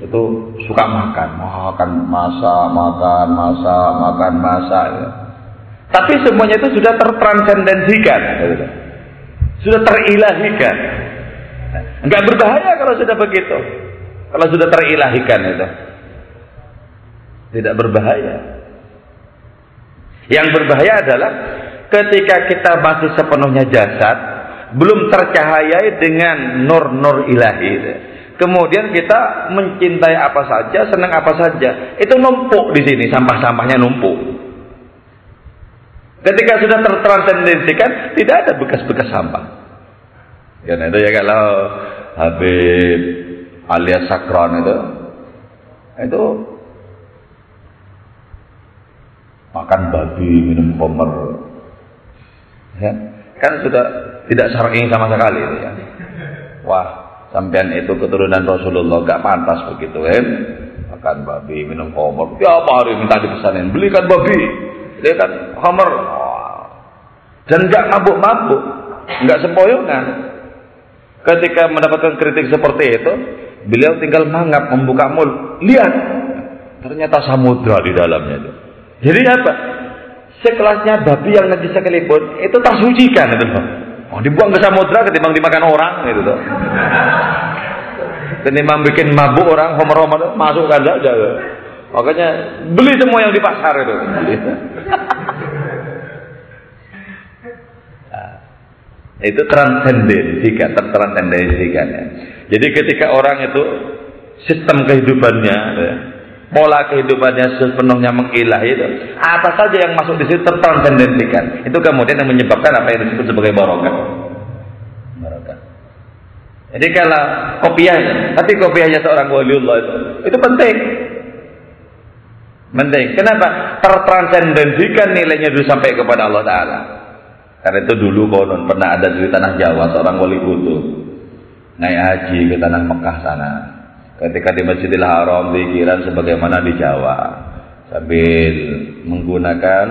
itu suka makan, makan masa, makan masa, makan masa. Ya. Tapi semuanya itu sudah tertranscendensikan, gitu. sudah terilahikan. Enggak berbahaya kalau sudah begitu. Kalau sudah terilahikan itu. Tidak berbahaya. Yang berbahaya adalah ketika kita masih sepenuhnya jasad, belum tercahayai dengan nur-nur ilahi. Kemudian kita mencintai apa saja, senang apa saja. Itu numpuk di sini, sampah-sampahnya numpuk. Ketika sudah tertransendensikan, tidak ada bekas-bekas sampah. Ya, nah, itu ya kalau Habib alias Sakron itu, itu makan babi, minum komer, ya, kan sudah tidak syar'i sama sekali ya. Wah, sampean itu keturunan Rasulullah gak pantas begitu kan makan babi minum khamr tiap hari minta dipesanin? Belikan babi. Belikan khamr dan gak mabuk-mabuk. Gak sempoyongan ketika mendapatkan kritik seperti itu beliau tinggal mangap membuka mulut. Lihat ternyata samudra di dalamnya itu. Jadi apa? Sekelasnya babi yang najis sekalipun itu tersucikan itu Oh, dibuang ke samudra ketimbang dimakan orang gitu tuh. Ketimbang bikin mabuk orang homer-homer masukkan saja. Makanya beli semua yang di pasar itu. nah, itu transendensikan, tertransendensikan ya. Jadi ketika orang itu sistem kehidupannya ya, pola kehidupannya sepenuhnya mengilah itu apa saja yang masuk di situ tertranscendensikan. Itu kemudian yang menyebabkan apa yang disebut sebagai barokah. Barokah. Jadi kalau kopiahnya tapi kopiahnya seorang waliullah itu itu penting. Penting. Kenapa? Tertranscendensikan nilainya dulu sampai kepada Allah Taala. Karena itu dulu konon pernah ada di tanah Jawa seorang wali kutub naik haji ke tanah Mekah sana ketika di Masjidil Haram pikiran sebagaimana di Jawa sambil menggunakan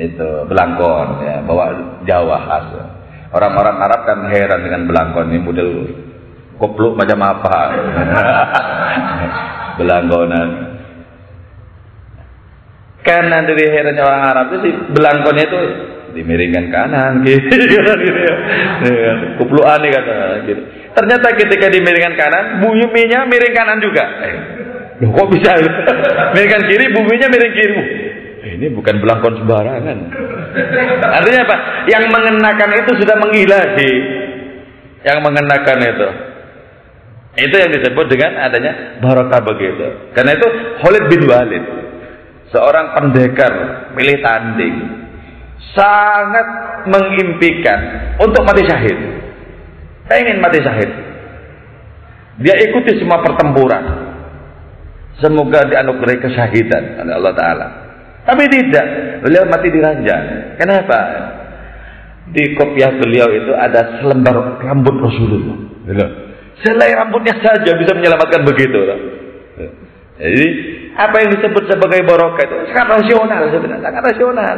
itu belangkon ya bawa Jawa khas orang-orang Arab kan heran dengan belangkon ini model kopluk macam apa belangkonan karena dari herannya orang Arab itu si belangkonnya itu dimiringkan kanan gitu, gitu ya. Kuplu aneh kata gitu. Ternyata ketika dimiringkan kanan, buminya miring kanan juga. Eh, loh, kok bisa? miringkan kiri, buminya miring kiri. Eh, ini bukan belangkon sembarangan. Artinya apa? Yang mengenakan itu sudah menggila sih. Yang mengenakan itu. Itu yang disebut dengan adanya barokah begitu. Karena itu Khalid bin Walid, seorang pendekar milih tanding, sangat mengimpikan untuk mati syahid. Pengen mati syahid. Dia ikuti semua pertempuran. Semoga dianugerahi kesyahidan oleh Allah Ta'ala. Tapi tidak. Beliau mati di ranjang. Kenapa? Di kopiah beliau itu ada selembar rambut Rasulullah. Selai rambutnya saja bisa menyelamatkan begitu. Jadi apa yang disebut sebagai barokah itu sangat rasional sebenarnya, sangat rasional.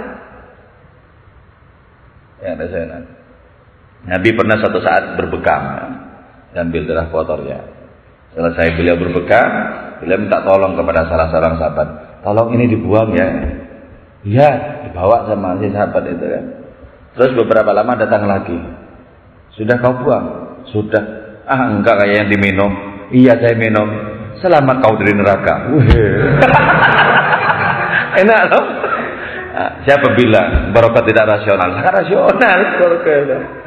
Ya, rasional. Nabi pernah satu saat berbekam ya, ambil darah kotornya. Selesai beliau berbekam, beliau minta tolong kepada salah seorang sahabat. Tolong ini dibuang ya. Iya, dibawa sama si sahabat itu kan. Terus beberapa lama datang lagi. Sudah kau buang? Sudah. Ah, enggak kayak yang diminum. Iya, saya minum. Selamat kau dari neraka. Enak loh. Nah, siapa bilang barokah tidak rasional? Sangat rasional barokah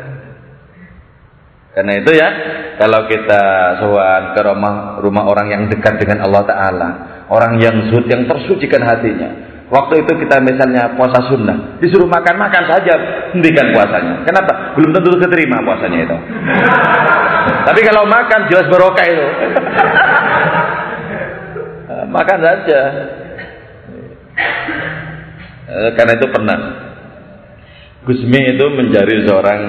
Karena itu ya, kalau kita sowan ke rumah rumah orang yang dekat dengan Allah Taala, orang yang suci, yang tersucikan hatinya. Waktu itu kita misalnya puasa sunnah, disuruh makan makan saja, hentikan puasanya. Kenapa? Belum tentu keterima puasanya itu. Tapi kalau makan jelas barokah itu. makan saja. Eh, karena itu pernah Gusmi itu mencari seorang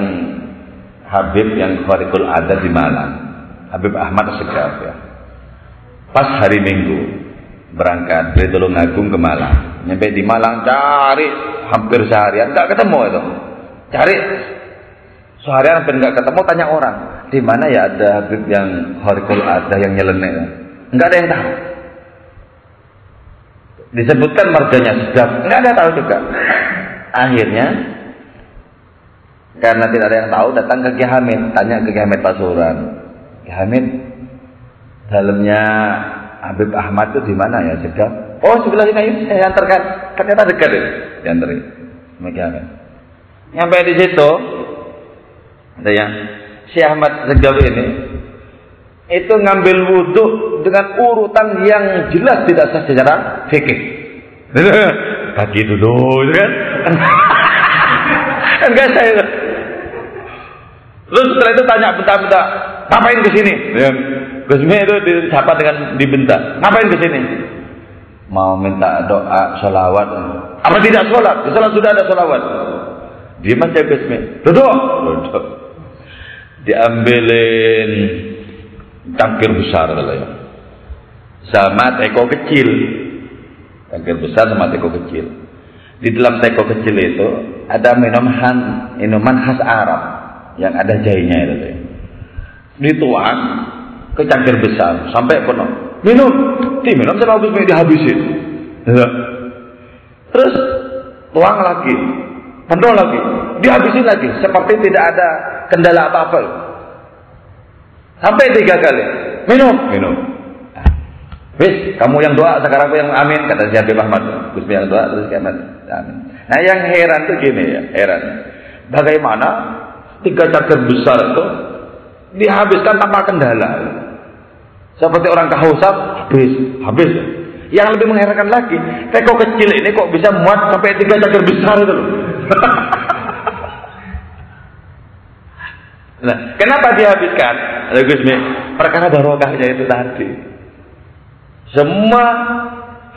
Habib yang kharikul ada di Malang. Habib Ahmad Segaf ya. Pas hari Minggu berangkat dari Tulungagung ke Malang. Nyampe di Malang cari hampir seharian nggak ketemu itu. Cari seharian hampir nggak ketemu tanya orang di mana ya ada Habib yang kharikul ada yang nyeleneh. Nggak ada yang tahu disebutkan marganya sedap nggak ada tahu juga akhirnya karena tidak ada yang tahu datang ke Ki Hamid tanya ke Ki Hamid Pasuruan Ki Hamid dalamnya Habib Ahmad itu di mana ya sedap oh sebelah sini saya antarkan ternyata dekat ya diantarin sama Ki Hamid di situ ada yang si Ahmad Segaf ini itu ngambil wudhu dengan urutan yang jelas tidak sah secara fikih. Kaki dulu, kan? kan gak saya. Terus setelah itu tanya bentar-bentar, ngapain ke sini? Ya. Gusmi itu disapa dengan dibentak. Ngapain ke sini? Mau minta doa, sholawat. Apa tidak sholat? Di sholat sudah ada sholawat. Dia masih Gusmi. Duduk. Duduk. Diambilin cangkir besar ya. Sama teko kecil. Cangkir besar sama teko kecil. Di dalam teko kecil itu ada minuman minuman khas Arab yang ada jahenya itu. Ya. Dituang ke cangkir besar sampai penuh. Minum, minum sama habis dihabisin. Terus tuang lagi, penuh lagi, dihabisin lagi seperti tidak ada kendala apa-apa. Sampai tiga kali. Minum, minum. Wis, kamu yang doa, sekarang aku yang amin, kata si Habib Ahmad. Gus yang doa, terus kiamat. Amin. Nah yang heran tuh gini ya, heran. Bagaimana tiga cangkir besar itu dihabiskan tanpa kendala. Seperti orang kehausan, habis, habis. Yang lebih mengherankan lagi, teko kecil ini kok bisa muat sampai tiga cangkir besar itu loh. Nah, kenapa dihabiskan? Gusmi, perkara barokahnya itu tadi. Semua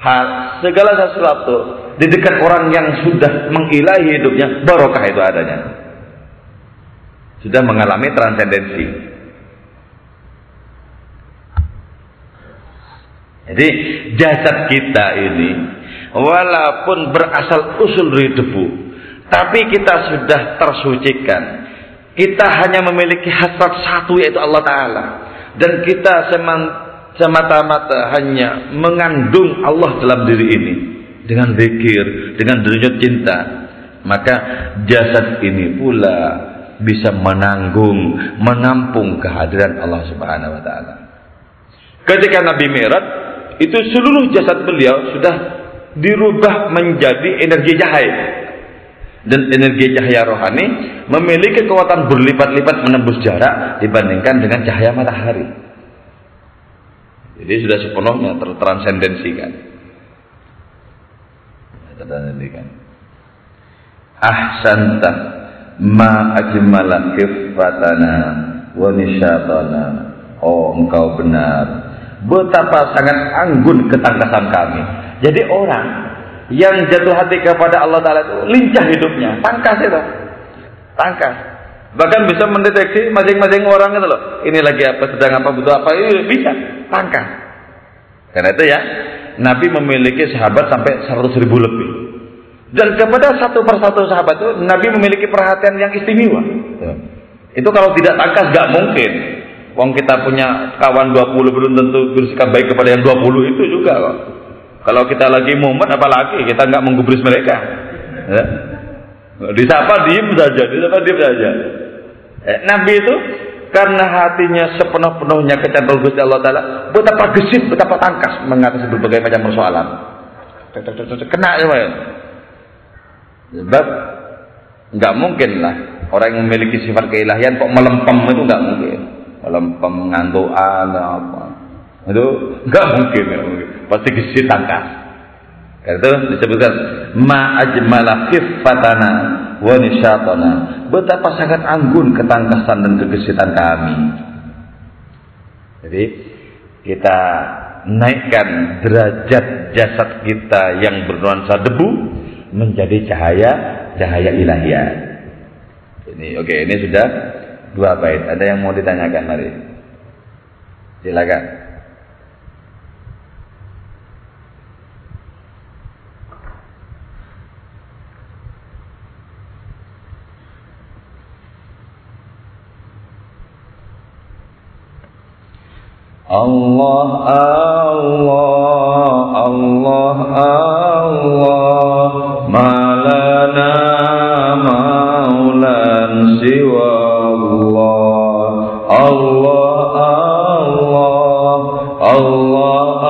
hal, segala sesuatu di dekat orang yang sudah mengilahi hidupnya, barokah itu adanya. Sudah mengalami transendensi. Jadi jasad kita ini walaupun berasal usul dari debu, tapi kita sudah tersucikan. Kita hanya memiliki hasrat satu yaitu Allah Ta'ala. Dan kita semata-mata hanya mengandung Allah dalam diri ini. Dengan zikir, dengan derajat cinta. Maka jasad ini pula bisa menanggung, menampung kehadiran Allah Subhanahu wa taala. Ketika Nabi Mi'raj itu seluruh jasad beliau sudah dirubah menjadi energi cahaya. Dan energi cahaya rohani memiliki kekuatan berlipat-lipat menembus jarak dibandingkan dengan cahaya matahari. Jadi sudah sepenuhnya tertransendensikan. Tertransendensikan. Ahsanta ma ajmala kifatana wa nisyatana. Oh engkau benar betapa sangat anggun ketangkasan kami. Jadi orang yang jatuh hati kepada Allah Ta'ala itu lincah hidupnya, tangkas itu. Tangkas. Bahkan bisa mendeteksi masing-masing orang itu loh. Ini lagi apa, sedang apa, butuh apa, ini bisa. Tangkas. Karena itu ya, Nabi memiliki sahabat sampai 100 ribu lebih. Dan kepada satu persatu sahabat itu, Nabi memiliki perhatian yang istimewa. Itu kalau tidak tangkas gak mungkin. Wong kita punya kawan 20 belum tentu bersikap baik kepada yang 20 itu juga kok. Kalau kita lagi mumet apalagi kita nggak menggubris mereka. Ya. Disapa diem saja, disapa diem saja. Eh, Nabi itu karena hatinya sepenuh-penuhnya kecantol Gusti Allah Taala, betapa gesit, betapa tangkas mengatasi berbagai macam persoalan. Kena ya, Sebab nggak mungkin lah. Orang yang memiliki sifat keilahian kok melempem itu nggak mungkin. Dalam pengantuan apa. Itu nggak mungkin, ya, mungkin. Pasti gesit tangkas. Karena itu disebutkan ma ajmala khifatana wa nisyatana betapa sangat anggun ketangkasan dan kegesitan kami. Jadi kita naikkan derajat jasad kita yang bernuansa debu menjadi cahaya cahaya ilahiyah ini oke okay, ini sudah dua bait. Ada yang mau ditanyakan mari? Silakan. Allah Allah Allah Allah مالنا مولى سوى الله، الله الله،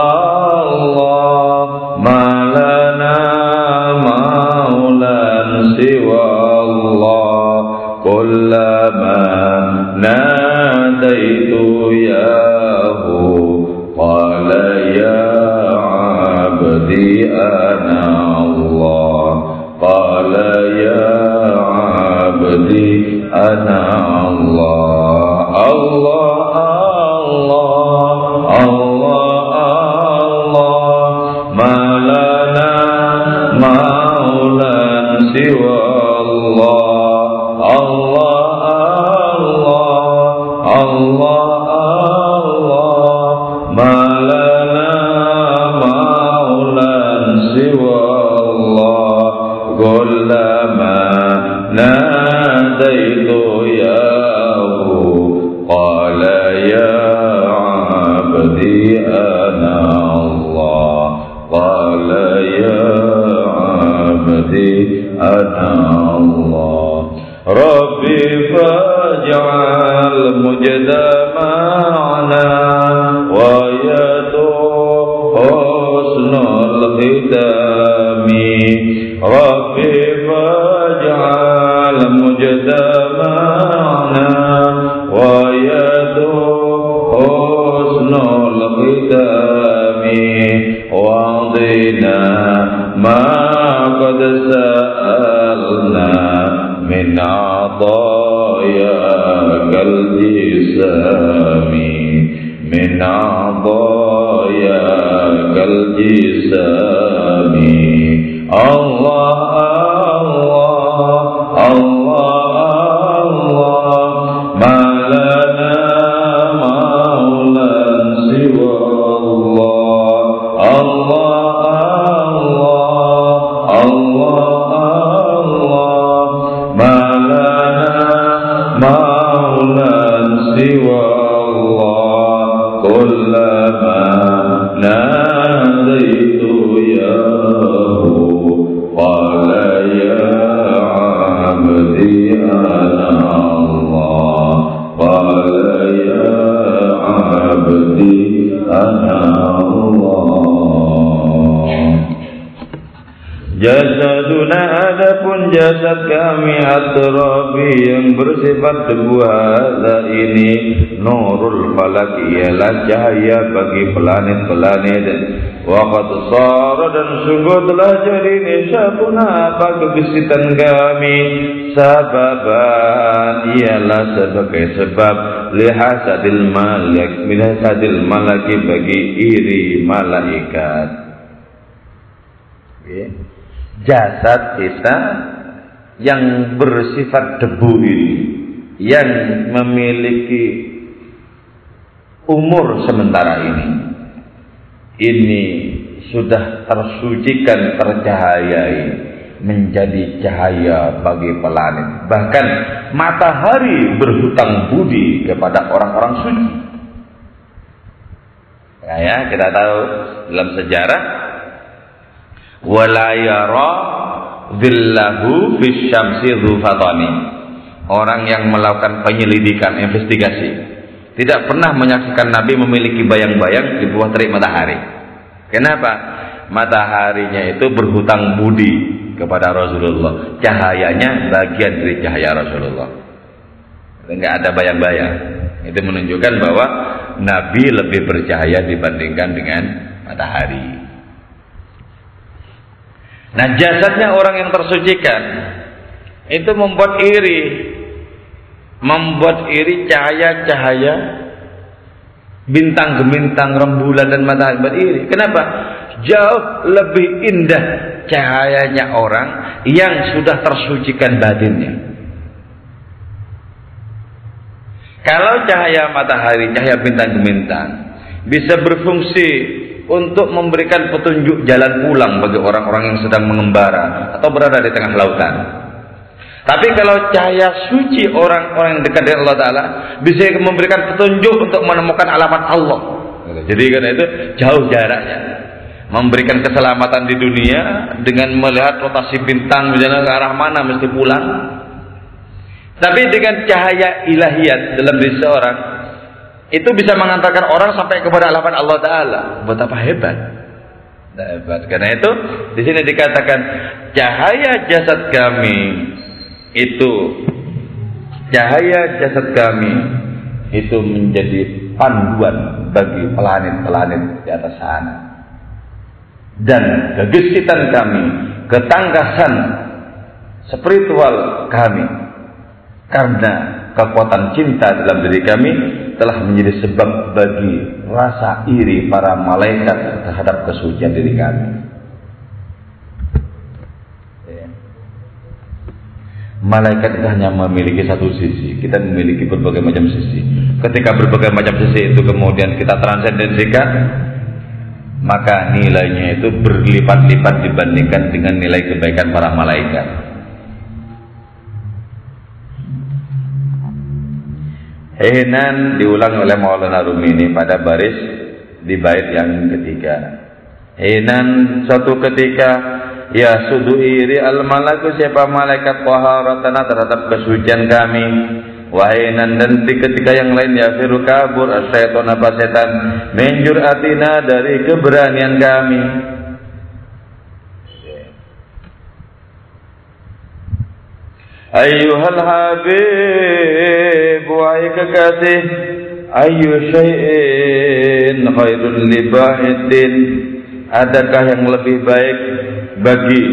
الله، مالنا مولى سوى الله، كلما ناديتُ إياه قال يا عبدي أنا abdi ana Allah Allah Allah Allah Allah malana maulan siwa Allah Allah Allah Allah Allah malana maulan siwa عبدي أنا الله ربي فاجعل مجدمعنا سألنا من عطاياك الجسام من عطاياك الجسام jasad kami atrabi yang bersifat debu hadza ini nurul falak ialah cahaya bagi planet-planet. Wa qad dan sungguh telah jadi nisabuna apa kegesitan kami. Sababan ialah sebagai sebab. Lihasadil malak lihasadil malaki bagi iri malaikat. Yeah jasad kita yang bersifat debu ini yang memiliki umur sementara ini. Ini sudah tersucikan tercahayai menjadi cahaya bagi planet bahkan matahari berhutang budi kepada orang-orang suci. Ya, kita tahu dalam sejarah wala yara dhillahu fisyamsi orang yang melakukan penyelidikan investigasi tidak pernah menyaksikan Nabi memiliki bayang-bayang di bawah terik matahari. Kenapa? Mataharinya itu berhutang budi kepada Rasulullah. Cahayanya bagian dari cahaya Rasulullah. Enggak ada bayang-bayang. Itu menunjukkan bahwa Nabi lebih bercahaya dibandingkan dengan matahari Nah jasadnya orang yang tersucikan itu membuat iri, membuat iri cahaya-cahaya bintang gemintang rembulan dan matahari beriri. Kenapa? Jauh lebih indah cahayanya orang yang sudah tersucikan batinnya. Kalau cahaya matahari, cahaya bintang gemintang bisa berfungsi untuk memberikan petunjuk jalan pulang bagi orang-orang yang sedang mengembara atau berada di tengah lautan. Tapi kalau cahaya suci orang-orang yang dekat dengan Allah Taala bisa memberikan petunjuk untuk menemukan alamat Allah. Jadi karena itu jauh jaraknya. Memberikan keselamatan di dunia dengan melihat rotasi bintang misalnya ke arah mana mesti pulang. Tapi dengan cahaya ilahiyat dalam diri seorang itu bisa mengantarkan orang sampai kepada alamat Allah Taala. Betapa hebat. Hebat. Karena itu di sini dikatakan cahaya jasad kami itu cahaya jasad kami itu menjadi panduan bagi planet-planet di atas sana. Dan kegesitan kami, ketangkasan spiritual kami karena kekuatan cinta dalam diri kami telah menjadi sebab bagi rasa iri para malaikat terhadap kesucian diri kami. Ya. Malaikat itu hanya memiliki satu sisi, kita memiliki berbagai macam sisi. Ketika berbagai macam sisi itu kemudian kita transendensikan, maka nilainya itu berlipat-lipat dibandingkan dengan nilai kebaikan para malaikat. Hinan diulang oleh Maulana Rumi ini pada baris di bait yang ketiga. Hinan suatu ketika ya sudu iri al malaku siapa malaikat taharatana terhadap kesucian kami. Wahinan dan di ketika yang lain ya firu kabur asyaiton apa setan menjur atina dari keberanian kami. Ayuhal habib wahai kekasih Ayu syai'in khairun libahidin Adakah yang lebih baik bagi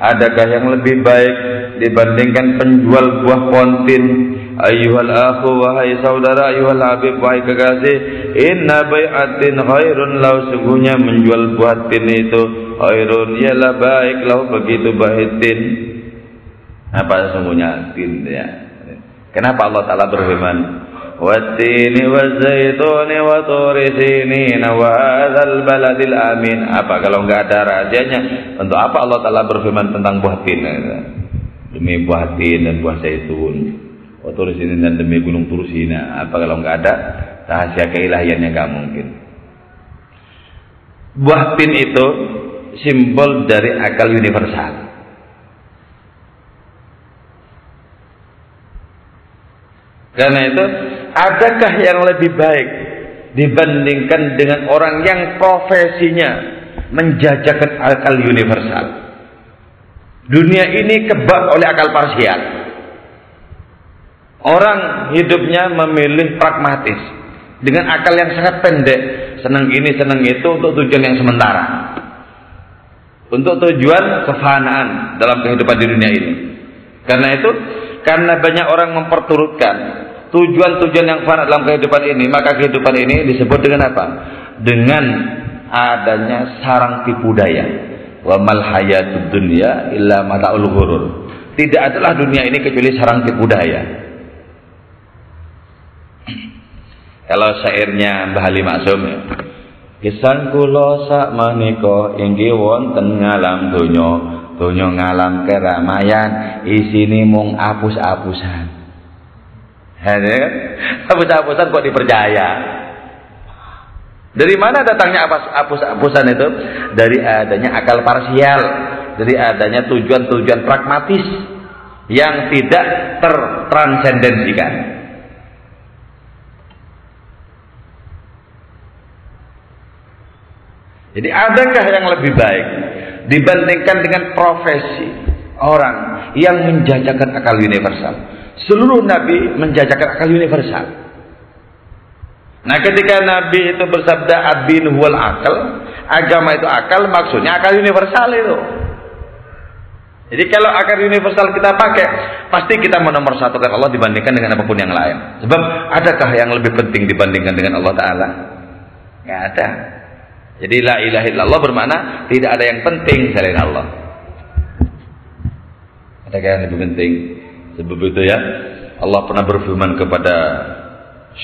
Adakah yang lebih baik dibandingkan penjual buah kontin Ayuhal akhu wahai saudara Ayuhal habib wahai kekasih Inna bay'atin khairun lau Sungguhnya menjual buah tin itu Khairun ialah baik lau begitu bahitin apa sesungguhnya tin ya kenapa Allah taala berfirman wazzaituni wa turi sinin wa hadzal baladil amin. Apa kalau enggak ada rahasianya? Untuk apa Allah taala berfirman tentang buah tin? Demi buah tin dan buah zaitun. ini dan demi gunung Turusina apa kalau nggak ada rahasia keilahiannya nggak mungkin buah tin itu simbol dari akal universal karena itu adakah yang lebih baik dibandingkan dengan orang yang profesinya menjajakan akal universal? Dunia ini kebak oleh akal parsial. Orang hidupnya memilih pragmatis dengan akal yang sangat pendek. Senang ini senang itu untuk tujuan yang sementara. Untuk tujuan kefanaan dalam kehidupan di dunia ini. Karena itu karena banyak orang memperturutkan tujuan-tujuan yang fana dalam kehidupan ini maka kehidupan ini disebut dengan apa? Dengan adanya sarang tipu daya. Wa mal hayatud dunya illa mataul ghurur. Tidak adalah dunia ini kecuali sarang tipu daya. Kalau syairnya Mbah Ali Maksum ya. Kisan kula sak menika inggih wonten ngalam donya, donya ngalam keramayan, isine mung apus-apusan. Hanya apus-apusan kok dipercaya. Dari mana datangnya apus-apusan itu? Dari adanya akal parsial, dari adanya tujuan-tujuan pragmatis yang tidak tertransendensikan. Jadi adakah yang lebih baik dibandingkan dengan profesi orang yang menjajakan akal universal? Seluruh nabi menjajakan akal universal. Nah, ketika nabi itu bersabda adin wal akal, agama itu akal maksudnya akal universal itu. Jadi kalau akal universal kita pakai, pasti kita menomor satu Allah dibandingkan dengan apa pun yang lain. Sebab adakah yang lebih penting dibandingkan dengan Allah Taala? Gak ada. Jadi la ilaha illallah bermakna tidak ada yang penting selain Allah. Ada yang lebih penting? Sebab itu ya, Allah pernah berfirman kepada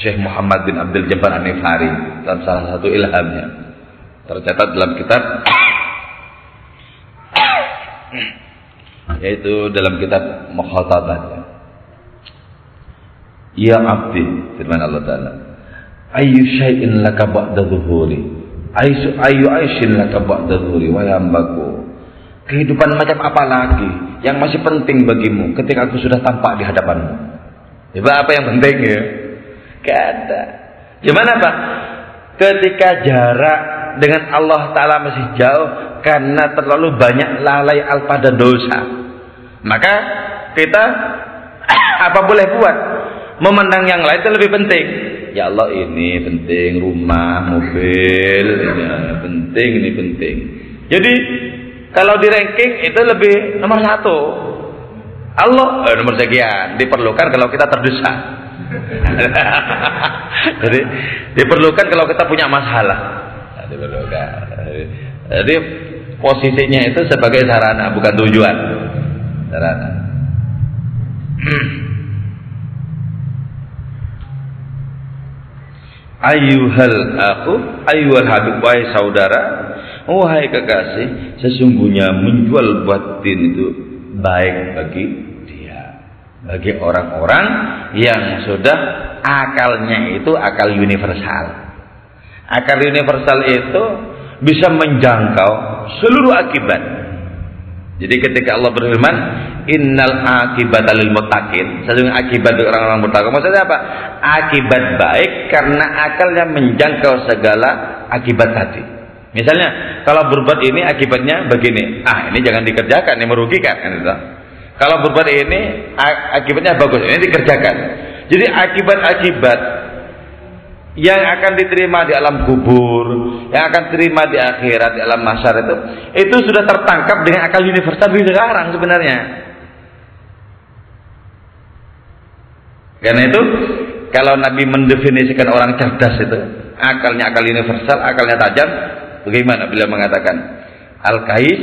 Syekh Muhammad bin Abdul Jabbar An-Nifari dalam salah satu ilhamnya. Tercatat dalam kitab yaitu dalam kitab Mukhatabat. Ya abdi, firman Allah Ta'ala. Ayu syai'in laka ba'da zuhuri Aisu ayu aisin laka ba'da dzuri wa yambaku. Kehidupan macam apa lagi yang masih penting bagimu ketika aku sudah tampak di hadapanmu? Coba apa yang penting ya? Gak ada. Gimana Pak? Ketika jarak dengan Allah Ta'ala masih jauh karena terlalu banyak lalai alpa dan dosa. Maka kita apa boleh buat? Memandang yang lain itu lebih penting ya Allah ini penting rumah mobil ya, penting ini penting jadi kalau di ranking itu lebih nomor satu. Allah. Eh, nomor sekian. Diperlukan kalau kita terdesak. Jadi diperlukan kalau kita punya masalah. Nah, jadi posisinya itu sebagai sarana bukan tujuan. Sarana. Ayuhal aku, ayuhal habib, wahai saudara, wahai kekasih, sesungguhnya menjual batin itu baik bagi dia, bagi orang-orang yang sudah akalnya itu akal universal. Akal universal itu bisa menjangkau seluruh akibat. Jadi ketika Allah berfirman, innal akibat lil muttaqin sesungguhnya akibat orang-orang bertakwa maksudnya apa akibat baik karena akalnya menjangkau segala akibat tadi misalnya kalau berbuat ini akibatnya begini. Ah ini jangan dikerjakan ini merugikan kan itu kalau berbuat ini akibatnya bagus ini dikerjakan. Jadi akibat-akibat yang akan diterima di alam kubur, yang akan diterima di akhirat, di alam masyarakat itu, itu sudah tertangkap dengan akal universal di sekarang sebenarnya. Karena itu kalau Nabi mendefinisikan orang cerdas itu akalnya akal universal, akalnya tajam, bagaimana bila mengatakan al-kais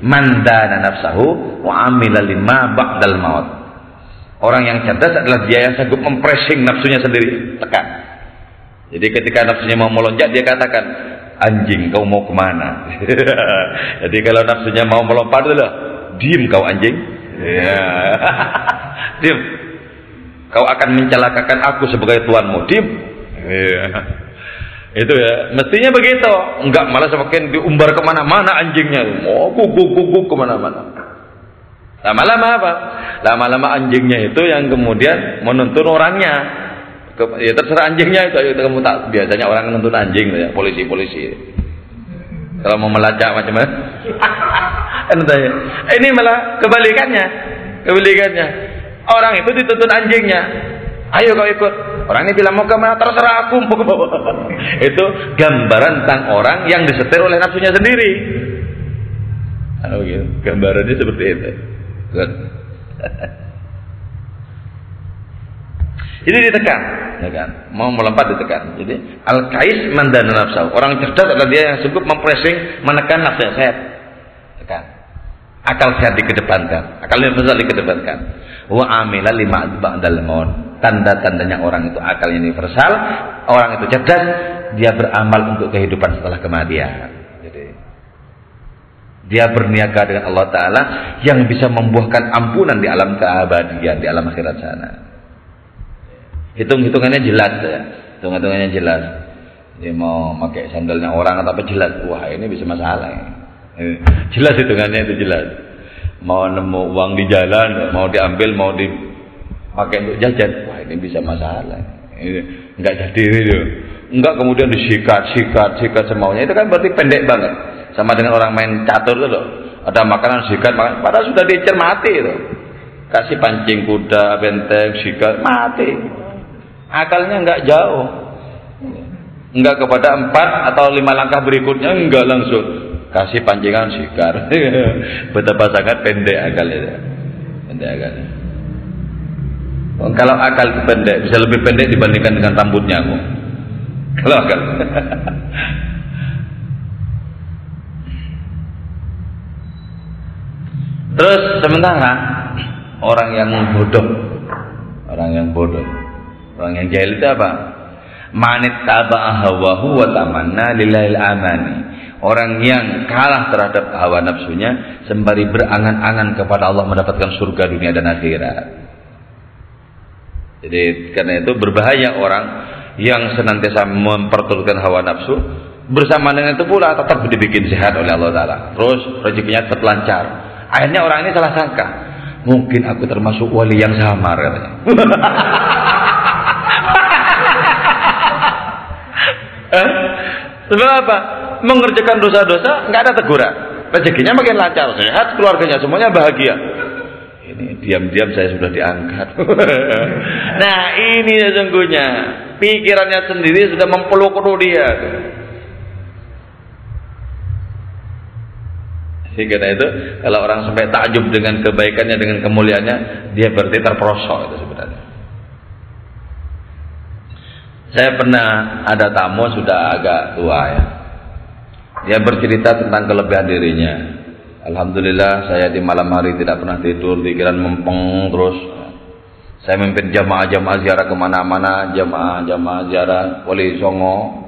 mandana nafsahu wa amila lima ba'dal maut. Orang yang cerdas adalah dia yang sanggup mempressing nafsunya sendiri, tekan. Jadi ketika nafsunya mau melonjak dia katakan, anjing kau mau ke mana? Jadi kalau nafsunya mau melompat dulu, diem kau anjing. Ya. diem. Kau akan mencelakakan aku sebagai tuanmu. Dim. Iya. Itu ya, mestinya begitu. Enggak malah semakin diumbar ke mana-mana anjingnya. Mau guguk guguk ke mana-mana. Lama-lama apa? Lama-lama anjingnya itu yang kemudian menuntun orangnya. Ya terserah anjingnya itu. itu kamu tak biasanya orang menuntun anjing ya, polisi-polisi. Kalau mau melacak macam-macam. Ini malah kebalikannya. Kebalikannya. Orang itu dituntun anjingnya. Ayo kau ikut. Orang ini bilang mau ke mana terserah aku ke. Itu gambaran tentang orang yang disetir oleh nafsunya sendiri. Oh gitu. Gambarannya seperti itu. Good. Jadi ditekan, ya kan? Mau melompat ditekan. Jadi al-kais mandana nafsu. Orang cerdas adalah dia yang sanggup mempressing, menekan nafsu sehat. Tekan. Akal sehat dikedepankan, akal universal dikedepankan. Wa amila lima ba'dal maut tanda-tandanya orang itu akal universal, orang itu cerdas, dia beramal untuk kehidupan setelah kematian. Jadi dia berniaga dengan Allah Taala yang bisa membuahkan ampunan di alam keabadian, di alam akhirat sana. Hitung-hitungannya jelas ya, hitung-hitungannya jelas. Dia mau pakai sandalnya orang atau apa jelas, wah ini bisa masalah. Ya. Jelas hitungannya itu jelas. Mau nemu uang di jalan, mau diambil, mau di pakai untuk jajan. Wah ini bisa masalah. Ini nggak jadi itu enggak kemudian disikat sikat sikat semaunya. Itu kan berarti pendek banget. Sama dengan orang main catur itu loh. Ada makanan sikat makan. Padahal sudah dicermati itu. Kasih pancing kuda benteng sikat mati. Akalnya nggak jauh. Enggak kepada empat atau lima langkah berikutnya enggak langsung kasih pancingan sikar betapa sangat pendek akalnya pendek akalnya Oh, kalau akal pendek, bisa lebih pendek dibandingkan dengan rambutnya aku. Kalau akal. Terus sementara orang yang bodoh, orang yang bodoh, orang yang jahil itu apa? Manit taba'a hawahu wa tamanna lillahil amani. Orang yang kalah terhadap hawa nafsunya sembari berangan-angan kepada Allah mendapatkan surga dunia dan akhirat. Jadi karena itu berbahaya orang yang senantiasa memperturutkan hawa nafsu bersama dengan itu pula tetap dibikin sehat oleh Allah Taala. Terus rezekinya tetap lancar. Akhirnya orang ini salah sangka. Mungkin aku termasuk wali yang samar katanya. Sebab apa? Mengerjakan dosa-dosa nggak ada teguran. Rezekinya makin lancar, sehat, keluarganya semuanya bahagia ini diam-diam saya sudah diangkat. nah ini sesungguhnya pikirannya sendiri sudah mempeluk dia. Sehingga itu kalau orang sampai takjub dengan kebaikannya dengan kemuliaannya, dia berarti terperosok itu sebenarnya. Saya pernah ada tamu sudah agak tua ya. Dia bercerita tentang kelebihan dirinya. Alhamdulillah saya di malam hari tidak pernah tidur, pikiran mempeng terus. Saya memimpin jamaah-jamaah ziarah ke mana-mana, jamaah-jamaah ziarah wali songo,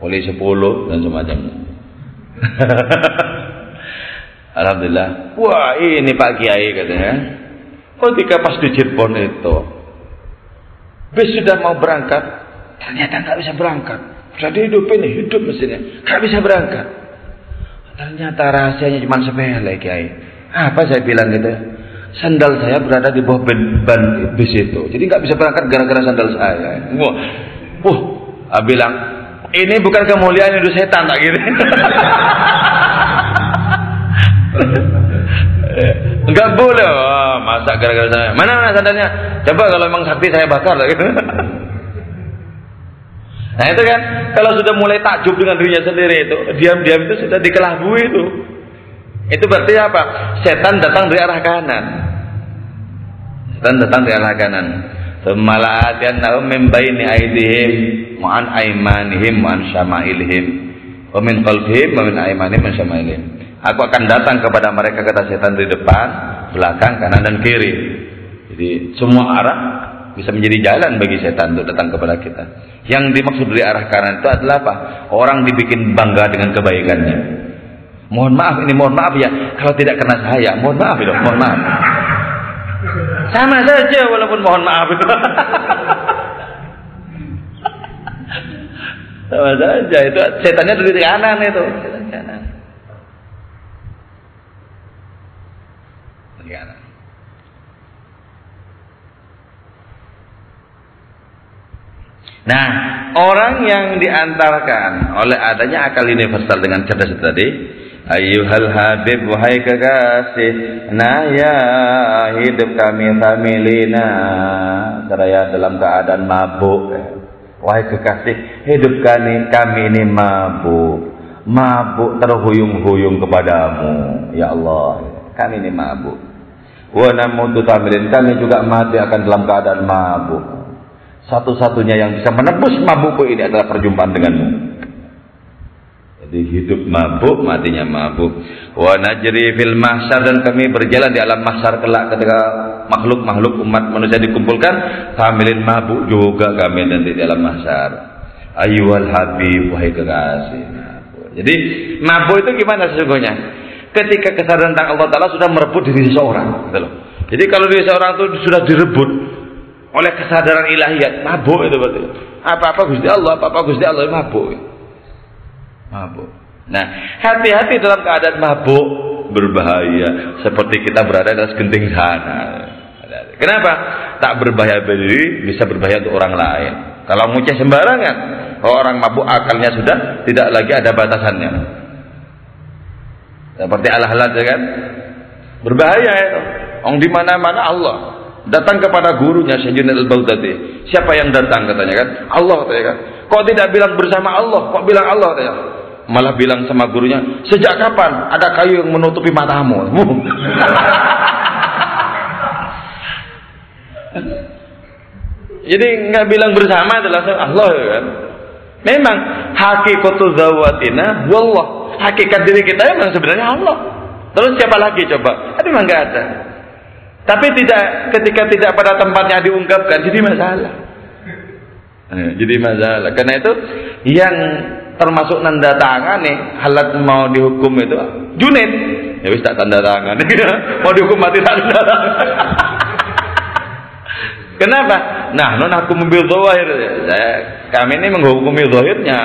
wali sepuluh dan semacamnya. Alhamdulillah. Wah ini Pak Kiai katanya. Ketika pas di Cirebon itu, bis sudah mau berangkat, ternyata nggak bisa berangkat. Sudah hidup ini, hidup mesinnya, nggak bisa berangkat. Ternyata rahasianya cuma sepele kiai. Apa saya bilang gitu? Sandal saya berada di bawah ban, ban bis itu. Jadi nggak bisa berangkat gara-gara sandal saya. Wah, uh, bilang ini bukan kemuliaan itu setan tak gitu. Enggak boleh. Oh, masa gara-gara saya. Mana mana sandalnya? Coba kalau memang sakti saya bakar lah gitu. Nah itu kan kalau sudah mulai takjub dengan dirinya sendiri itu diam-diam itu sudah dikelabui itu. Itu berarti apa? Setan datang dari arah kanan. Setan datang dari arah kanan. Semala'atian nahum min baini aidihim wa an aimanihim wa an syama'ilihim wa min qalbihim wa min aimanihim wa. Aku akan datang kepada mereka kata setan dari depan, belakang, kanan dan kiri. Jadi semua arah bisa menjadi jalan bagi setan untuk datang kepada kita. Yang dimaksud dari arah kanan itu adalah apa? Orang dibikin bangga dengan kebaikannya. Mohon maaf, ini mohon maaf ya. Kalau tidak kena saya, mohon maaf ya, mohon maaf. Sama saja walaupun mohon maaf. Sama saja itu setannya dari kanan itu. Setan kanan. Kanan. Nah, orang yang diantarkan oleh adanya akal universal dengan cerdas tadi, Ayuhal Habib wahai kekasih Nah ya hidup kami familina. Seraya dalam keadaan mabuk Wahai kekasih hidup kami, kami ini mabuk. Mabuk terhuyung-huyung kepadamu. Ya Allah kami ini mabuk. Wa namutu tamilin kami juga mati akan dalam keadaan mabuk Satu-satunya yang bisa menebus mabukku ini adalah perjumpaan denganmu jadi hidup mabuk, matinya mabuk. Wa najri fil mahsyar dan kami berjalan di alam mahsyar kelak ketika makhluk-makhluk umat manusia dikumpulkan, hamilin mabuk juga kami nanti di alam mahsyar. Ayyuhal habib wahai kekasih. Jadi mabuk itu gimana sesungguhnya? Ketika kesadaran tentang Allah Taala sudah merebut diri seseorang, gitu. Jadi kalau diri seorang itu sudah direbut oleh kesadaran ilahiyat, mabuk itu berarti. Apa-apa Gusti Allah, apa-apa Gusti Allah mabuk mabuk. Nah, hati-hati dalam keadaan mabuk berbahaya seperti kita berada di genting sana. Kenapa? Tak berbahaya berdiri, bisa berbahaya untuk orang lain. Kalau mucah sembarangan, orang mabuk akalnya sudah tidak lagi ada batasannya. Seperti Allah-Allah ya kan? Berbahaya itu. Ong di mana-mana Allah datang kepada gurunya Sayyidina Al-Baghdadi. Siapa yang datang katanya kan? Allah katanya kan. Kok tidak bilang bersama Allah? Kok bilang Allah katanya? malah bilang sama gurunya, sejak kapan ada kayu yang menutupi matamu? Jadi nggak bilang bersama adalah Allah ya kan. Memang hakikatul zawatina wallah. Hakikat diri kita memang sebenarnya Allah. Terus siapa lagi coba? Tapi memang nggak ada. Tapi tidak ketika tidak pada tempatnya diungkapkan jadi masalah. Eh, jadi masalah. Karena itu yang termasuk nanda tangan nih halat mau dihukum itu Junid ya wis tak tanda tangan. Mau dihukum mati tak tanda tangan. Kenapa? Nah non aku mobil saya kami ini menghukumi zahirnya.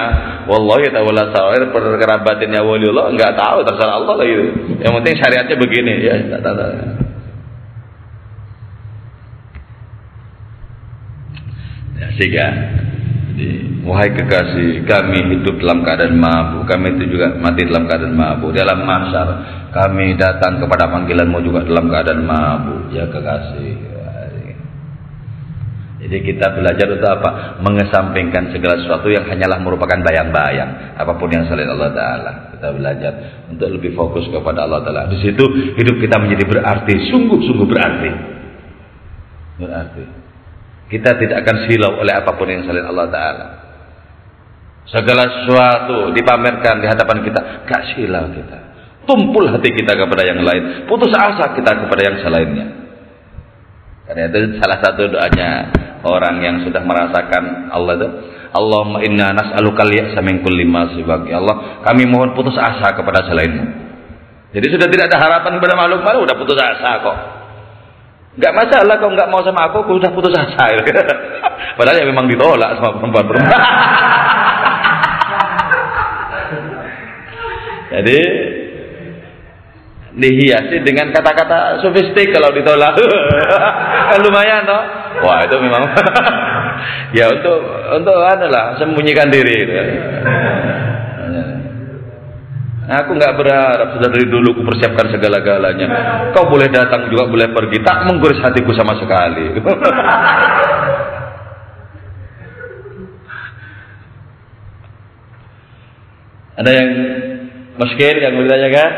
Wallahi sawir perkerabatinnya waliullah enggak tahu terserah Allah lah itu. Yang penting syariatnya begini. Ya tak tanda ya sehingga jadi, wahai kekasih, kami hidup dalam keadaan mabuk, kami itu juga mati dalam keadaan mabuk. Dalam masyar, kami datang kepada panggilanmu juga dalam keadaan mabuk, ya kekasih. Jadi kita belajar untuk apa? Mengesampingkan segala sesuatu yang hanyalah merupakan bayang-bayang. Apa pun yang selain Allah Ta'ala. Kita belajar untuk lebih fokus kepada Allah Ta'ala. Di situ hidup kita menjadi berarti. Sungguh-sungguh berarti. Berarti. Kita tidak akan silau oleh apa pun yang selain Allah Ta'ala. Segala sesuatu dipamerkan di hadapan kita. Gak silau kita. Tumpul hati kita kepada yang lain. Putus asa kita kepada yang selainnya. Karena itu salah satu doanya orang yang sudah merasakan Allah itu. Allahumma inna nas'aluka liya'sa min kulli ma Ya Allah, kami mohon putus asa kepada selainmu. Jadi sudah tidak ada harapan kepada makhluk makhluk, sudah putus asa kok. Gak masalah kau nggak mau sama aku, aku sudah putus asa. Padahal ya memang ditolak sama perempuan-perempuan. Jadi dihiasi dengan kata-kata sofistik kalau ditolak. kan lumayan toh. Wah, itu memang ya untuk untuk adalah sembunyikan diri. Aku nggak berharap dari dulu ku persiapkan segala-galanya. Kau boleh datang juga boleh pergi, tak mengguris hatiku sama sekali. Ada yang muskil yang kan?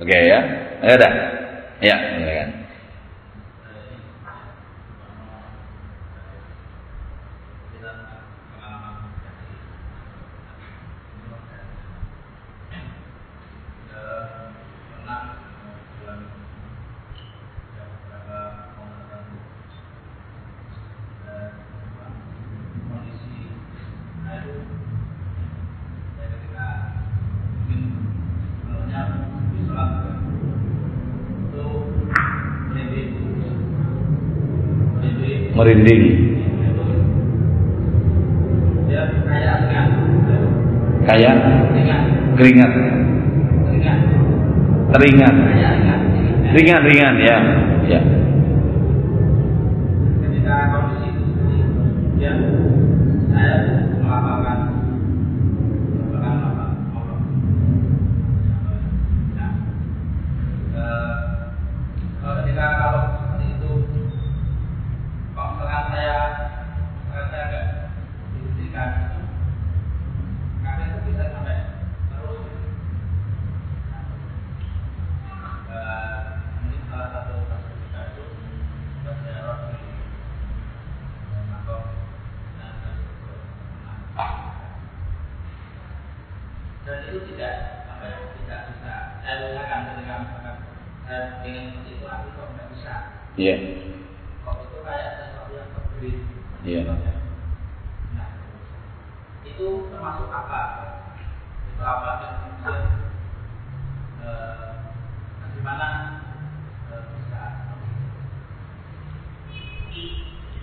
Oke okay, ya, ada. Ya, silakan. Merinding. Kayak keringat. Teringat. Ringan-ringan ya. Ya.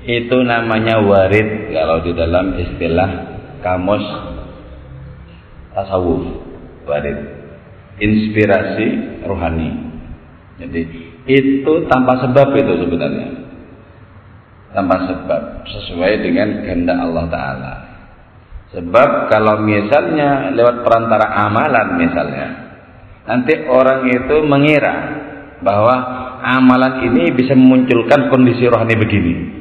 Itu namanya warid kalau di dalam istilah kamus tasawuf warid. Inspirasi rohani. Jadi itu tanpa sebab itu sebenarnya. Tanpa sebab sesuai dengan kehendak Allah Taala. Sebab kalau misalnya lewat perantara amalan misalnya nanti orang itu mengira bahwa amalan ini bisa memunculkan kondisi rohani begini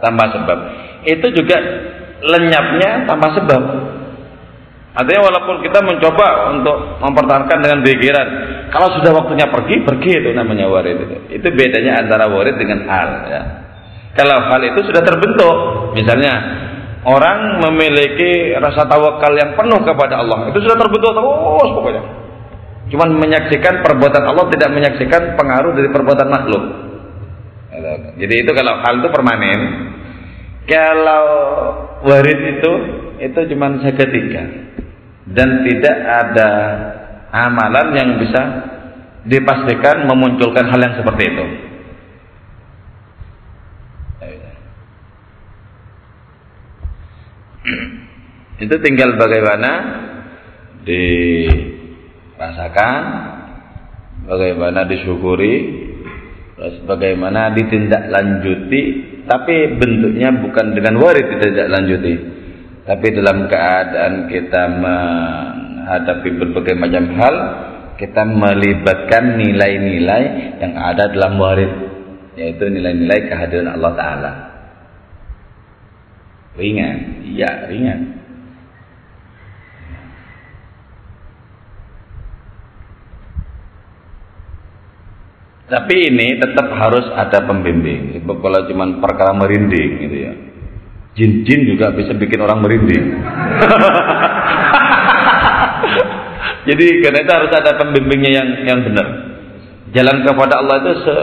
tanpa sebab itu juga lenyapnya tanpa sebab Artinya walaupun kita mencoba untuk mempertahankan dengan pikiran, kalau sudah waktunya pergi, pergi itu namanya warid itu. Itu bedanya antara warid dengan hal ya. Kalau hal itu sudah terbentuk, misalnya orang memiliki rasa tawakal yang penuh kepada Allah, itu sudah terbentuk terus pokoknya. Cuman menyaksikan perbuatan Allah tidak menyaksikan pengaruh dari perbuatan makhluk. Jadi itu kalau hal itu permanen. Kalau warid itu itu cuma seketika dan tidak ada amalan yang bisa dipastikan memunculkan hal yang seperti itu. Itu tinggal bagaimana dirasakan, bagaimana disyukuri, terus bagaimana ditindaklanjuti, tapi bentuknya bukan dengan warid ditindaklanjuti tapi dalam keadaan kita menghadapi berbagai macam hal, kita melibatkan nilai-nilai yang ada dalam warid, yaitu nilai-nilai kehadiran Allah Ta'ala. Ringan, iya ringan. Tapi ini tetap harus ada pembimbing. Kalau cuma perkara merinding gitu ya Jin-jin juga bisa bikin orang merinding. Jadi karena itu harus ada pembimbingnya yang yang benar. Jalan kepada Allah itu se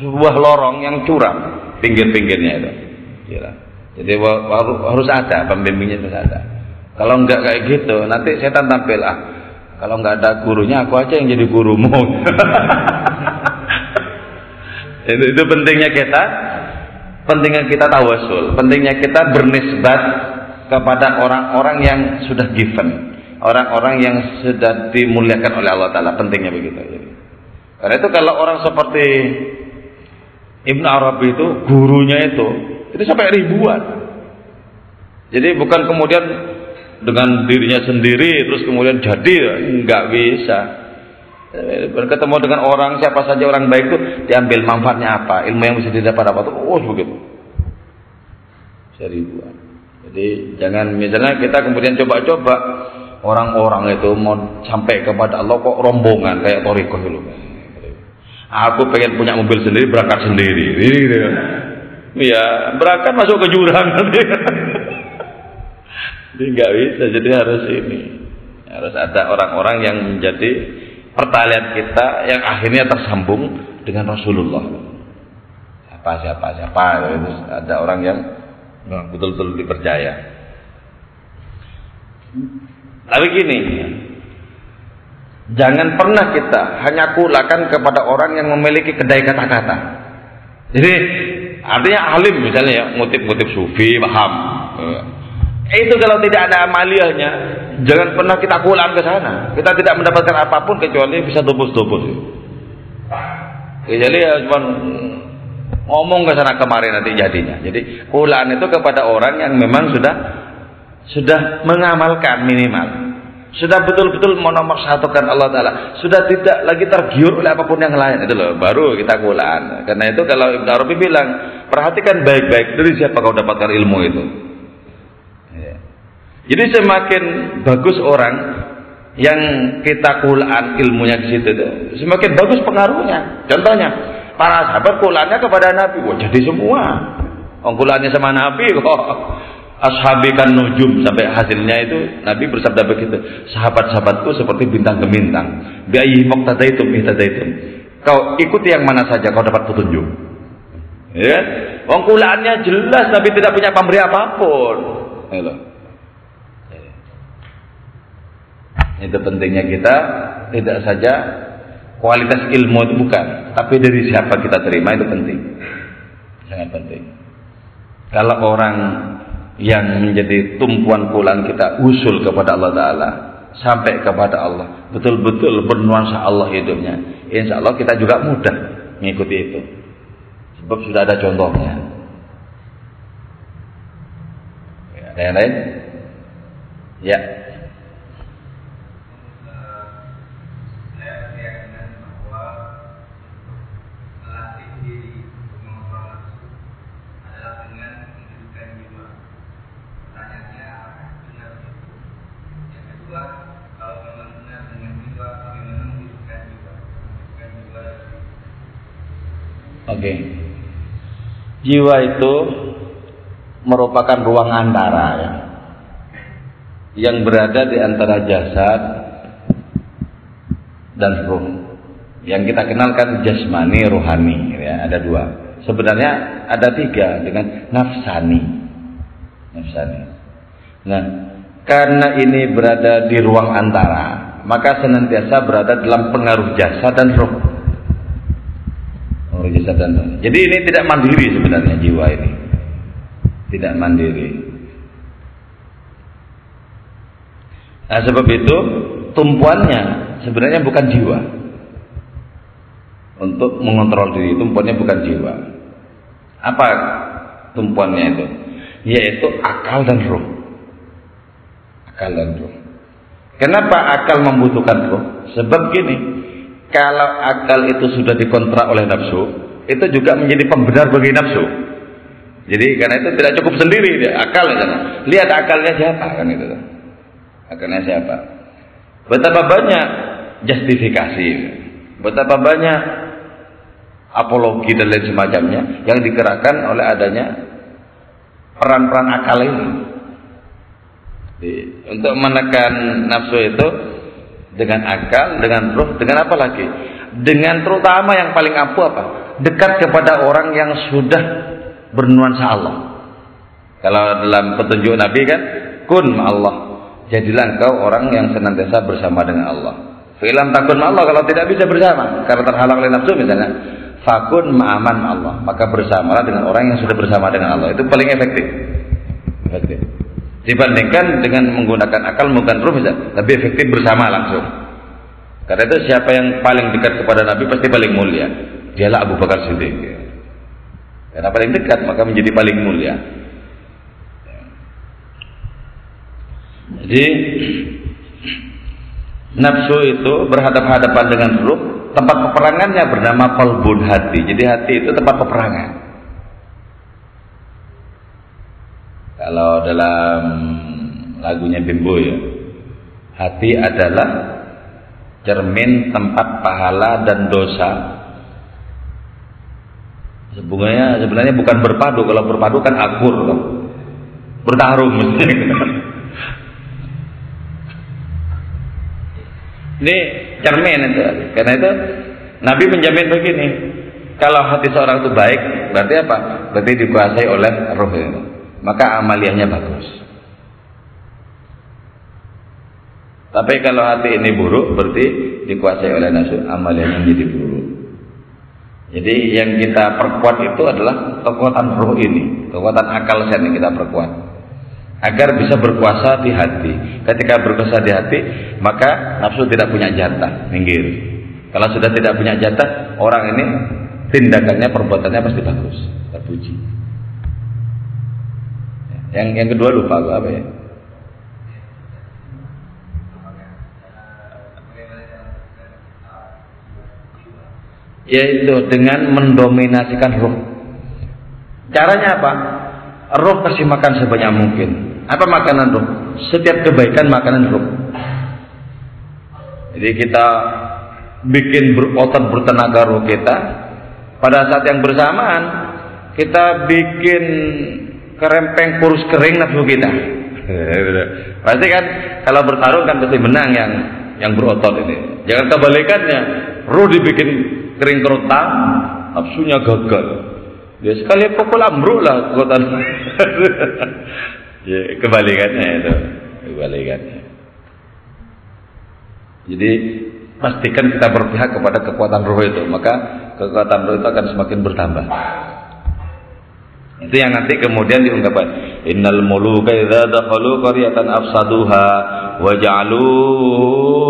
sebuah lorong yang curam pinggir-pinggirnya itu. Ya. Jadi harus ada pembimbingnya harus ada. Kalau enggak kayak gitu, nanti setan tampil ah. Kalau enggak ada gurunya, aku aja yang jadi gurumu. itu, itu pentingnya kita pentingnya kita tawasul, pentingnya kita bernisbat kepada orang-orang yang sudah given, orang-orang yang sudah dimuliakan oleh Allah Taala. Pentingnya begitu. Karena itu kalau orang seperti Ibn Arabi itu gurunya itu itu sampai ribuan. Jadi bukan kemudian dengan dirinya sendiri terus kemudian jadi nggak bisa. Berketemu dengan orang siapa saja orang baik itu diambil manfaatnya apa, ilmu yang bisa didapat apa tuh, oh begitu. Seribuan. Jadi jangan misalnya kita kemudian coba-coba orang-orang itu mau sampai kepada Allah kok rombongan kayak toriko dulu. Aku pengen punya mobil sendiri berangkat sendiri. Gitu. Ya berangkat masuk ke jurang. Jadi nggak bisa. Jadi harus ini harus ada orang-orang yang menjadi pertalian kita yang akhirnya tersambung dengan Rasulullah. Siapa siapa siapa itu ada orang yang betul-betul dipercaya. Tapi gini, Jangan pernah kita hanya kulakan kepada orang yang memiliki kedai kata-kata. Jadi artinya alim misalnya ya, ngutip-ngutip sufi, paham. Eh, itu kalau tidak ada amaliyahnya, jangan pernah kita kulang ke sana. Kita tidak mendapatkan apa pun kecuali bisa tubus-tubus. Ya, jadi ya cuma ngomong ke sana kemarin nanti jadinya. Jadi kulaan itu kepada orang yang memang sudah sudah mengamalkan minimal sudah betul-betul satukan Allah Ta'ala sudah tidak lagi tergiur oleh apa pun yang lain itu loh baru kita kulaan karena itu kalau Ibn Arabi bilang perhatikan baik-baik dari siapa kau dapatkan ilmu itu. Jadi semakin bagus orang yang kita kulaan ilmunya di situ itu, semakin bagus pengaruhnya. Contohnya para sahabat kulaannya kepada Nabi wah jadi semua. Ongkulannya sama Nabi kok. Ashabikan nujum sampai hasilnya itu Nabi bersabda begitu sahabat-sahabatku seperti bintang gemintang biayi muqtadaitum ihtadaitum. Kau ikuti yang mana saja kau dapat petunjuk. Ya? Wong jelas Nabi tidak punya pemberi apa pun. Halo. Itu pentingnya kita tidak saja kualitas ilmu itu bukan tapi dari siapa kita terima itu penting. Sangat penting. Kalau orang yang menjadi tumpuan pulang kita usul kepada Allah Ta'ala sampai kepada Allah betul-betul bernuansa Allah hidupnya insya Allah kita juga mudah mengikuti itu. Sebab sudah ada contohnya. Ada yang lain? Ya Oke. Jiwa itu merupakan ruang antara ya. Yang berada di antara jasad dan ruh. Yang kita kenalkan jasmani, rohani ya, ada dua. Sebenarnya ada tiga dengan nafsani. Nafsani. Nah, karena ini berada di ruang antara, maka senantiasa berada dalam pengaruh jasad dan roh jasad dan Jadi ini tidak mandiri sebenarnya jiwa ini. Tidak mandiri. Nah sebab itu tumpuannya sebenarnya bukan jiwa. Untuk mengontrol diri tumpuannya bukan jiwa. Apa tumpuannya itu? Yaitu akal dan roh. Akal dan roh. Kenapa akal membutuhkan roh? Sebab gini, kalau akal itu sudah dikontrak oleh nafsu, itu juga menjadi pembenar bagi nafsu. Jadi karena itu tidak cukup sendiri dia akal sana. Lihat akalnya siapa kan itu. Akalnya siapa? Betapa banyak justifikasi, betapa banyak apologi dan lain semacamnya yang digerakkan oleh adanya peran-peran akal ini. Untuk menekan nafsu itu dengan akal, dengan ruh, dengan apa lagi? Dengan terutama yang paling ampuh apa? Dekat kepada orang yang sudah bernuansa Allah. Kalau dalam petunjuk Nabi kan, kun Allah. Jadilah engkau orang yang senantiasa bersama dengan Allah. Filam takun Allah kalau tidak bisa bersama karena terhalang oleh nafsu misalnya. Fakun ma'aman Allah. Maka bersamalah dengan orang yang sudah bersama dengan Allah. Itu paling efektif. Efektif dibandingkan dengan menggunakan akal bukan ruh bisa lebih efektif bersama langsung. Karena itu siapa yang paling dekat kepada Nabi pasti paling mulia. Dialah Abu Bakar Siddiq. Karena paling dekat maka menjadi paling mulia. Jadi nafsu itu berhadapan-hadapan dengan ruh tempat peperangannya bernama kolbun hati. Jadi hati itu tempat peperangan Kalau dalam lagunya Bimbo ya, hati adalah cermin tempat pahala dan dosa. Sebenarnya sebenarnya bukan berpadu, kalau berpadu kan akur, kan? bertarung Ini cermin itu. Karena itu Nabi menjamin begini, kalau hati seorang itu baik, berarti apa? Berarti dikuasai oleh roh itu maka amaliyahnya bagus. Tapi kalau hati ini buruk berarti dikuasai oleh nafsu amalnya menjadi buruk. Jadi yang kita perkuat itu adalah kekuatan roh ini, kekuatan akal sehat yang kita perkuat agar bisa berkuasa di hati. Ketika berkuasa di hati, maka nafsu tidak punya jatah, minggir. Kalau sudah tidak punya jatah, orang ini tindakannya, perbuatannya pasti bagus, terpuji. Yang yang kedua lupa apa ya? yaitu dengan mendominasikan roh. Caranya apa? Roh kasih makan sebanyak mungkin. Apa makanan roh? Setiap kebaikan makanan roh. Jadi kita bikin berotot bertenaga roh kita. Pada saat yang bersamaan kita bikin kerempeng kurus kering nafsu kita. pasti kan kalau bertarung kan pasti menang yang yang berotot ini. Jangan kebalikannya, roh dibikin kering kerontang, nafsunya gagal. Ya sekali pukul ambruk lah kekuatan. ya, kebalikannya itu, kebalikannya. Jadi pastikan kita berpihak kepada kekuatan roh itu, maka kekuatan roh itu akan semakin bertambah. Itu yang nanti kemudian diungkapkan. Innal muluka idza dakhalu qaryatan afsaduha wa ja'alu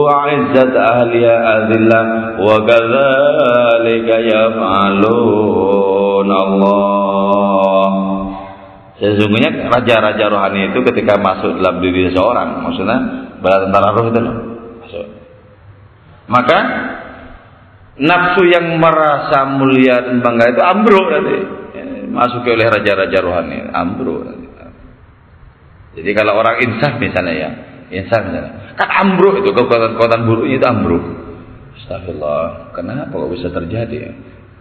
'izzat ahliha adilla wa kadzalika yaf'alun Allah. Sesungguhnya raja-raja rohani itu ketika masuk dalam diri seseorang, maksudnya bala tentara roh itu loh. Masuk. Maka nafsu yang merasa mulia dan bangga itu ambruk nanti masuki oleh raja-raja rohani. Ambruk. Jadi kalau orang insaf misalnya ya. Insaf misalnya. Kan ambruk itu. Kekuatan-kekuatan buruknya itu ambruk. Astagfirullah. Kenapa kok bisa terjadi?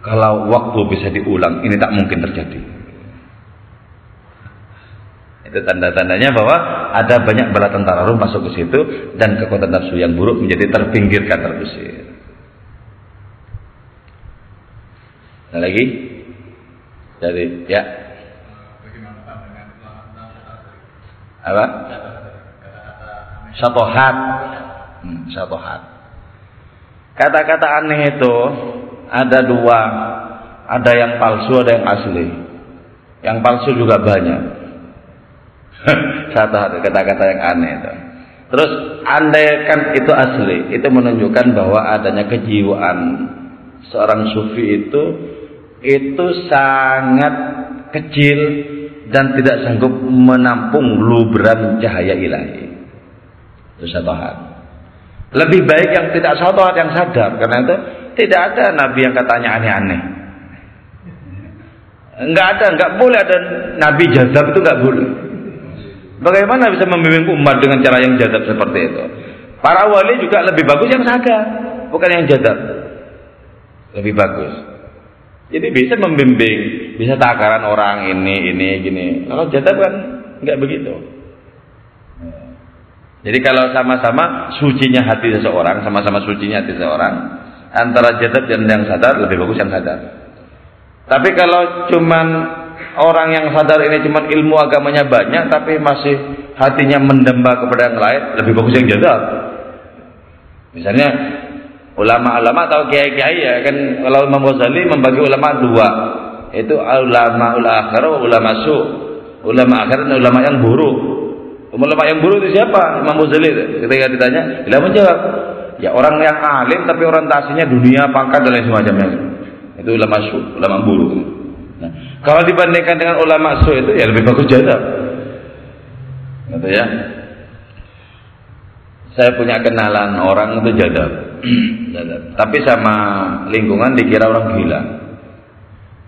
Kalau waktu bisa diulang ini tak mungkin terjadi. Itu tanda-tandanya bahwa ada banyak bala tentara roh masuk ke situ dan kekuatan nafsu yang buruk menjadi terpinggirkan terusir. lagi dari ya. Apa? Satohat. Hmm, satohat. Kata-kata aneh itu ada dua. Ada yang palsu, ada yang asli. Yang palsu juga banyak. Satu kata-kata yang aneh itu. Terus andaikan itu asli, itu menunjukkan bahwa adanya kejiwaan seorang sufi itu itu sangat kecil dan tidak sanggup menampung lubran cahaya ilahi. Itu satu hal. Lebih baik yang tidak satu hal yang sadar karena itu tidak ada nabi yang katanya aneh-aneh. Enggak ada, enggak boleh ada nabi jazab itu enggak boleh. Bagaimana bisa membimbing umat dengan cara yang jadab seperti itu? Para wali juga lebih bagus yang sadar, bukan yang jadab. Lebih bagus. Jadi bisa membimbing, bisa takaran orang ini, ini, gini. Kalau jadab kan nggak begitu. Jadi kalau sama-sama sucinya hati seseorang, sama-sama sucinya hati seseorang, antara jadab dan yang sadar lebih bagus yang sadar. Tapi kalau cuman orang yang sadar ini cuman ilmu agamanya banyak, tapi masih hatinya mendamba kepada yang lain, lebih bagus yang jadab. Misalnya Ulama-ulama atau kiai-kiai ya kan kalau Imam Ghazali membagi ulama dua. Itu ulama ul akhir ulama su. Ulama akhir dan ulama yang buruk. Ulama yang buruk itu siapa? Imam Ghazali ketika ditanya, dia menjawab, ya orang yang alim tapi orientasinya dunia, pangkat dan lain semacamnya. Itu ulama su, ulama buruk. Nah, kalau dibandingkan dengan ulama su itu ya lebih bagus jadab. Gitu ya. Saya punya kenalan orang itu jadab Tapi sama lingkungan dikira orang gila.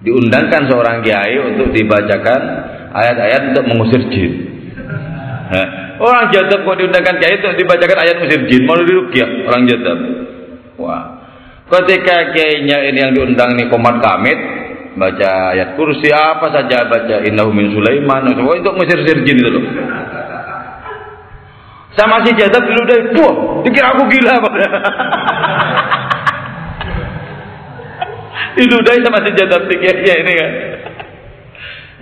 Diundangkan seorang kiai untuk dibacakan ayat-ayat untuk mengusir jin. Nah, orang jadab kok diundangkan kiai untuk dibacakan ayat mengusir jin, mau dirukyah orang jadab. Wah. Ketika kiainya ini yang diundang ini komat kamit, baca ayat kursi apa saja baca innahu min Sulaiman untuk mengusir jin itu loh. Sama si jadab dulu deh, wah, dikira aku gila pada. Diludai sama si jadab ya ini kan.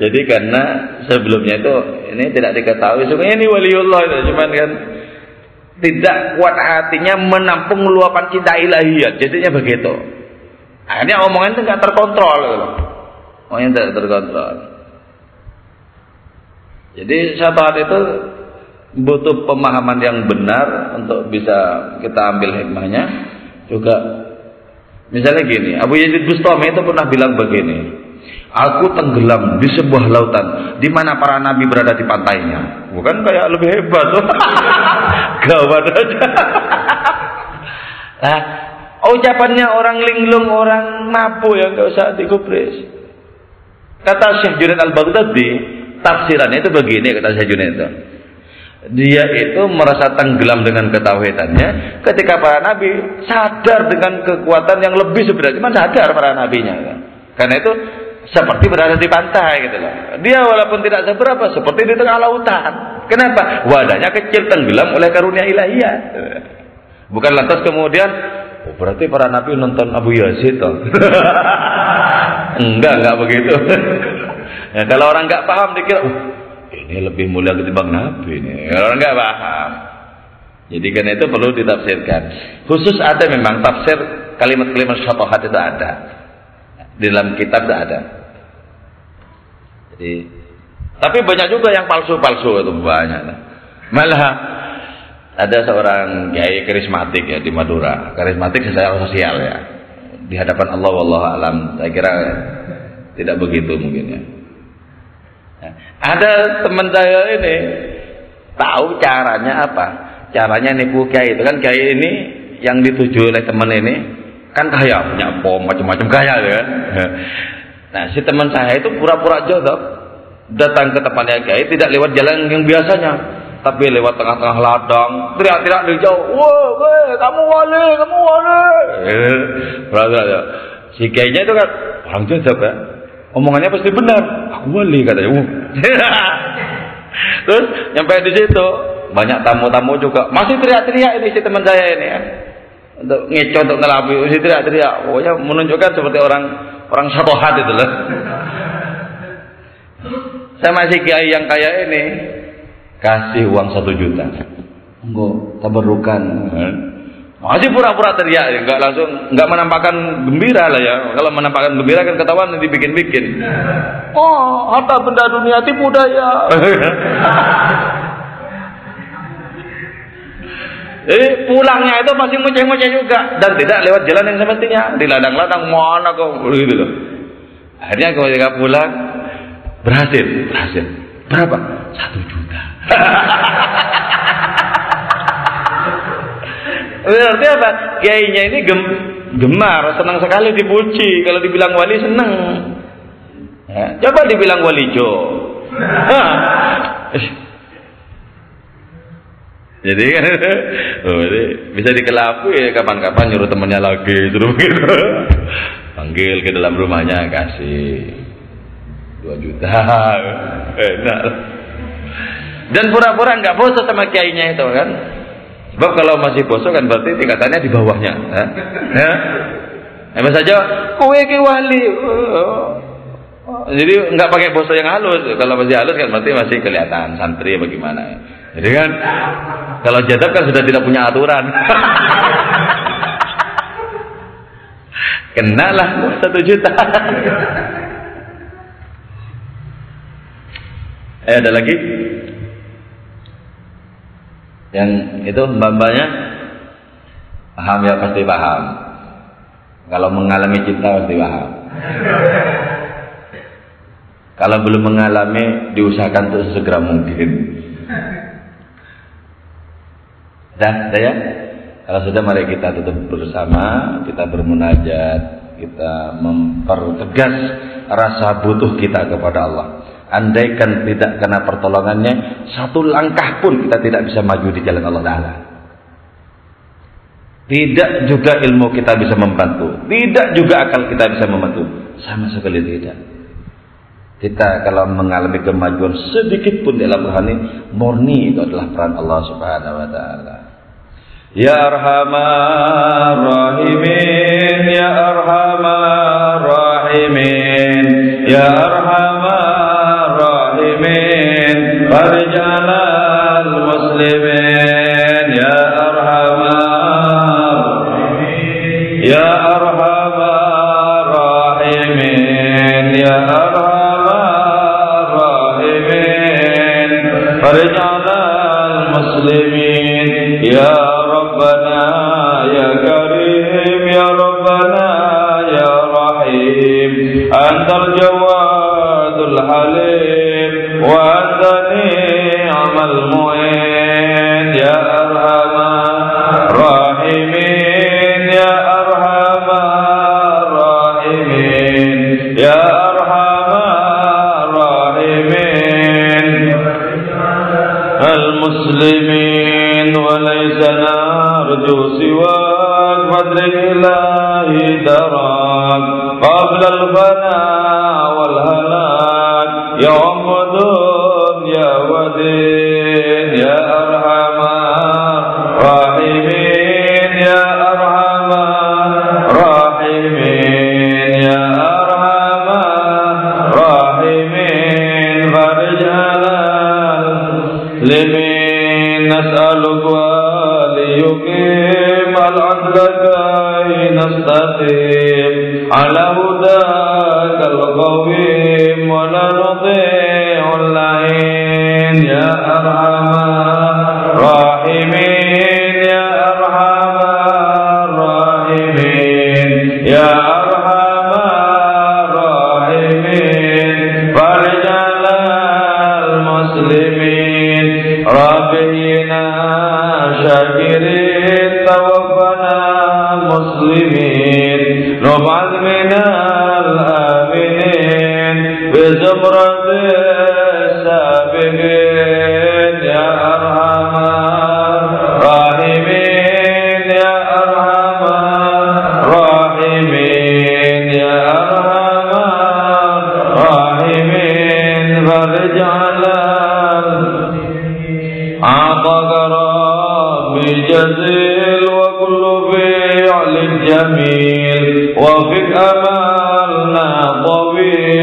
Jadi karena sebelumnya itu ini tidak diketahui sebenarnya ini waliullah itu cuman kan tidak kuat hatinya menampung luapan cinta ilahiyat. Jadinya begitu. Akhirnya omongan itu nggak terkontrol. Gitu. Omongan tidak terkontrol. Jadi sahabat itu butuh pemahaman yang benar untuk bisa kita ambil hikmahnya. Juga misalnya gini, Abu Yazid Bustami itu pernah bilang begini, Aku tenggelam di sebuah lautan di mana para nabi berada di pantainya. Bukan kayak lebih hebat tuh. Gawat aja. nah, ucapannya orang linglung, orang napu yang gak usah digubris. Kata Syekh Junaid Al-Baghdadi, tafsirannya itu begini kata Syekh Junaid itu. Dia itu merasa tenggelam dengan ketauhidannya ketika para nabi sadar dengan kekuatan yang lebih sebenarnya. Cuma sadar para nabinya. Karena itu seperti berada di pantai gitu loh. Dia walaupun tidak seberapa seperti di tengah lautan. Kenapa? Wadahnya kecil tenggelam oleh karunia ilahiyah. Bukan lantas kemudian oh, berarti para nabi nonton Abu Yazid toh. enggak, enggak begitu. ya, kalau orang enggak paham dikira oh, ini lebih mulia ketimbang nabi ini. Orang enggak paham. Jadi kan itu perlu ditafsirkan. Khusus ada memang tafsir kalimat-kalimat syatohat itu ada di dalam kitab tidak ada. Jadi, tapi banyak juga yang palsu-palsu itu banyak. Malah ada seorang kiai karismatik ya di Madura, karismatik secara sosial ya. Di hadapan Allah wallahu alam, saya kira tidak begitu mungkin ya. Ada teman saya ini tahu caranya apa? Caranya nipu kiai itu kan kiai ini yang dituju oleh teman ini kan kaya punya pom macam-macam kaya ya. Nah si teman saya itu pura-pura jodoh datang ke tempatnya kiai tidak lewat jalan yang biasanya tapi lewat tengah-tengah ladang teriak-teriak di jauh wah weh kamu wali kamu wali. Eh, si kiainya itu kan orang jodoh kan omongannya pasti benar. Aku wali katanya. Uh. terus nyampe di situ banyak tamu-tamu juga. Masih teriak-teriak ini si teman saya ini ya. Untuk ngeco untuk ngelapi usi teriak-teriak. Pokoknya menunjukkan seperti orang orang satu hati itu loh saya masih kiai yang kaya ini kasih uang satu juta. Enggak tabarukan masih pura-pura teriak enggak langsung enggak menampakkan gembira lah ya kalau menampakkan gembira kan ketahuan dibikin-bikin oh harta benda dunia tipu daya Jadi pulangnya itu masih ngoceh-ngoceh juga dan tidak lewat jalan yang semestinya di ladang-ladang mana kau gitu loh. Akhirnya ketika pulang berhasil, berhasil. Berapa? Satu juta. Berarti apa? Kiainya ini gem gemar, senang sekali dipuji. Kalau dibilang wali senang. Ya, coba dibilang wali jo. Jadi kan oh, bisa dikelapui ya kapan-kapan nyuruh temennya lagi suruh begitu. Panggil ke dalam rumahnya kasih dua juta. Enak. Dan pura-pura nggak bosok sama kiainya itu kan. Sebab kalau masih bosok kan berarti tingkatannya di bawahnya. Ya. ya. Apa saja kowe ke wali. Jadi nggak pakai bosok yang halus. Kalau masih halus kan berarti masih kelihatan santri bagaimana. Jadi kan kalau jadab kan sudah tidak punya aturan. Kenalah satu juta. eh ada lagi? Yang itu mbak-mbaknya paham ya pasti paham. Kalau mengalami cinta pasti paham. Kalau belum mengalami diusahakan untuk segera mungkin. Dah, dah ya. Kalau sudah mari kita tutup bersama, kita bermunajat, kita mempertegas rasa butuh kita kepada Allah. Andaikan tidak kena pertolongannya, satu langkah pun kita tidak bisa maju di jalan Allah Taala. Tidak juga ilmu kita bisa membantu, tidak juga akal kita bisa membantu, sama sekali tidak. Kita kalau mengalami kemajuan sedikit pun dalam rohani, murni itu adalah peran Allah Subhanahu wa taala. Ya Arhamar Rahimin Ya Arhamar Rahimin Ya Arhamar Rahimin Farjalal سواك مدرك إلهي أرحم الراحمين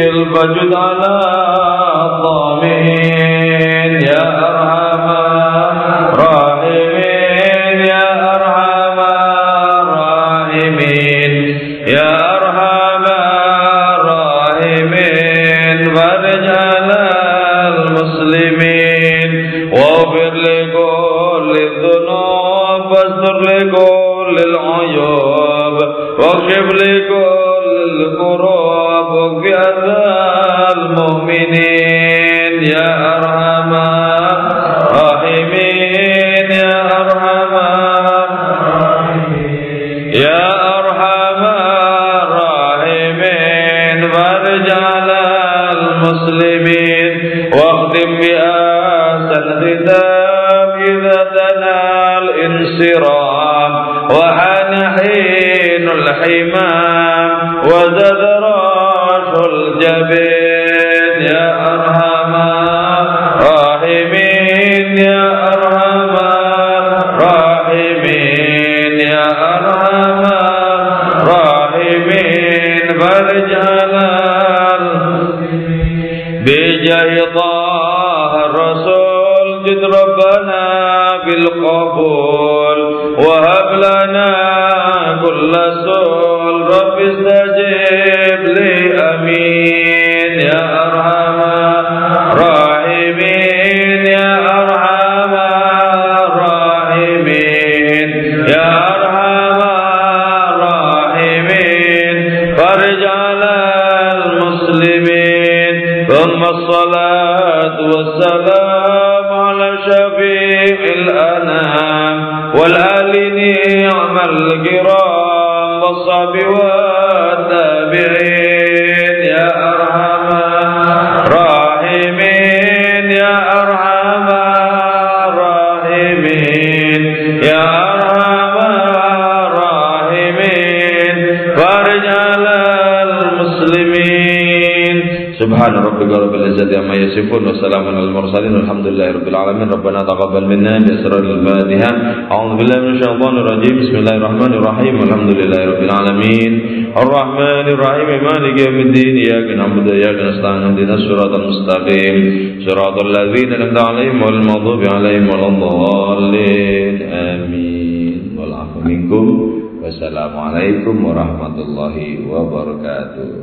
فجد على الضامين يا أرحم الراحمين يا أرحم الراحمين يا أرحم الراحمين فرج على المسلمين واغفر لكل الذنوب واستر لكل العيوب واكشف لكل الكروب واكفي أذى المؤمنين يا أرحم الراحمين يا أرحم يا أرحم الراحمين. فرج على المسلمين واختم بأحسن ختام إذا تنال انصرام وحان حين الحمام. الجبين يا أرحم الراحمين يا أرحم الراحمين يا أرحم الراحمين. على بجاه طه الرسول جد ربنا بالقبول. وهب لنا كل سول رب استجب الكرام ربك رب العزة عما يصفون وسلام على المرسلين والحمد لله رب العالمين. ربنا تقبل منا بأسرار الفاتحة. أعوذ بالله من الشيطان الرجيم. بسم الله الرحمن الرحيم. والحمد لله رب العالمين. الرحمن الرحيم. مالك يوم الدين. إياك نعبد وإياك نستعين. اهدنا الصراط المستقيم. صراط الذين أنعمت عليهم غير المغضوب عليهم ولا الضالين. آمين. والعفو منكم. والسلام عليكم ورحمة الله وبركاته.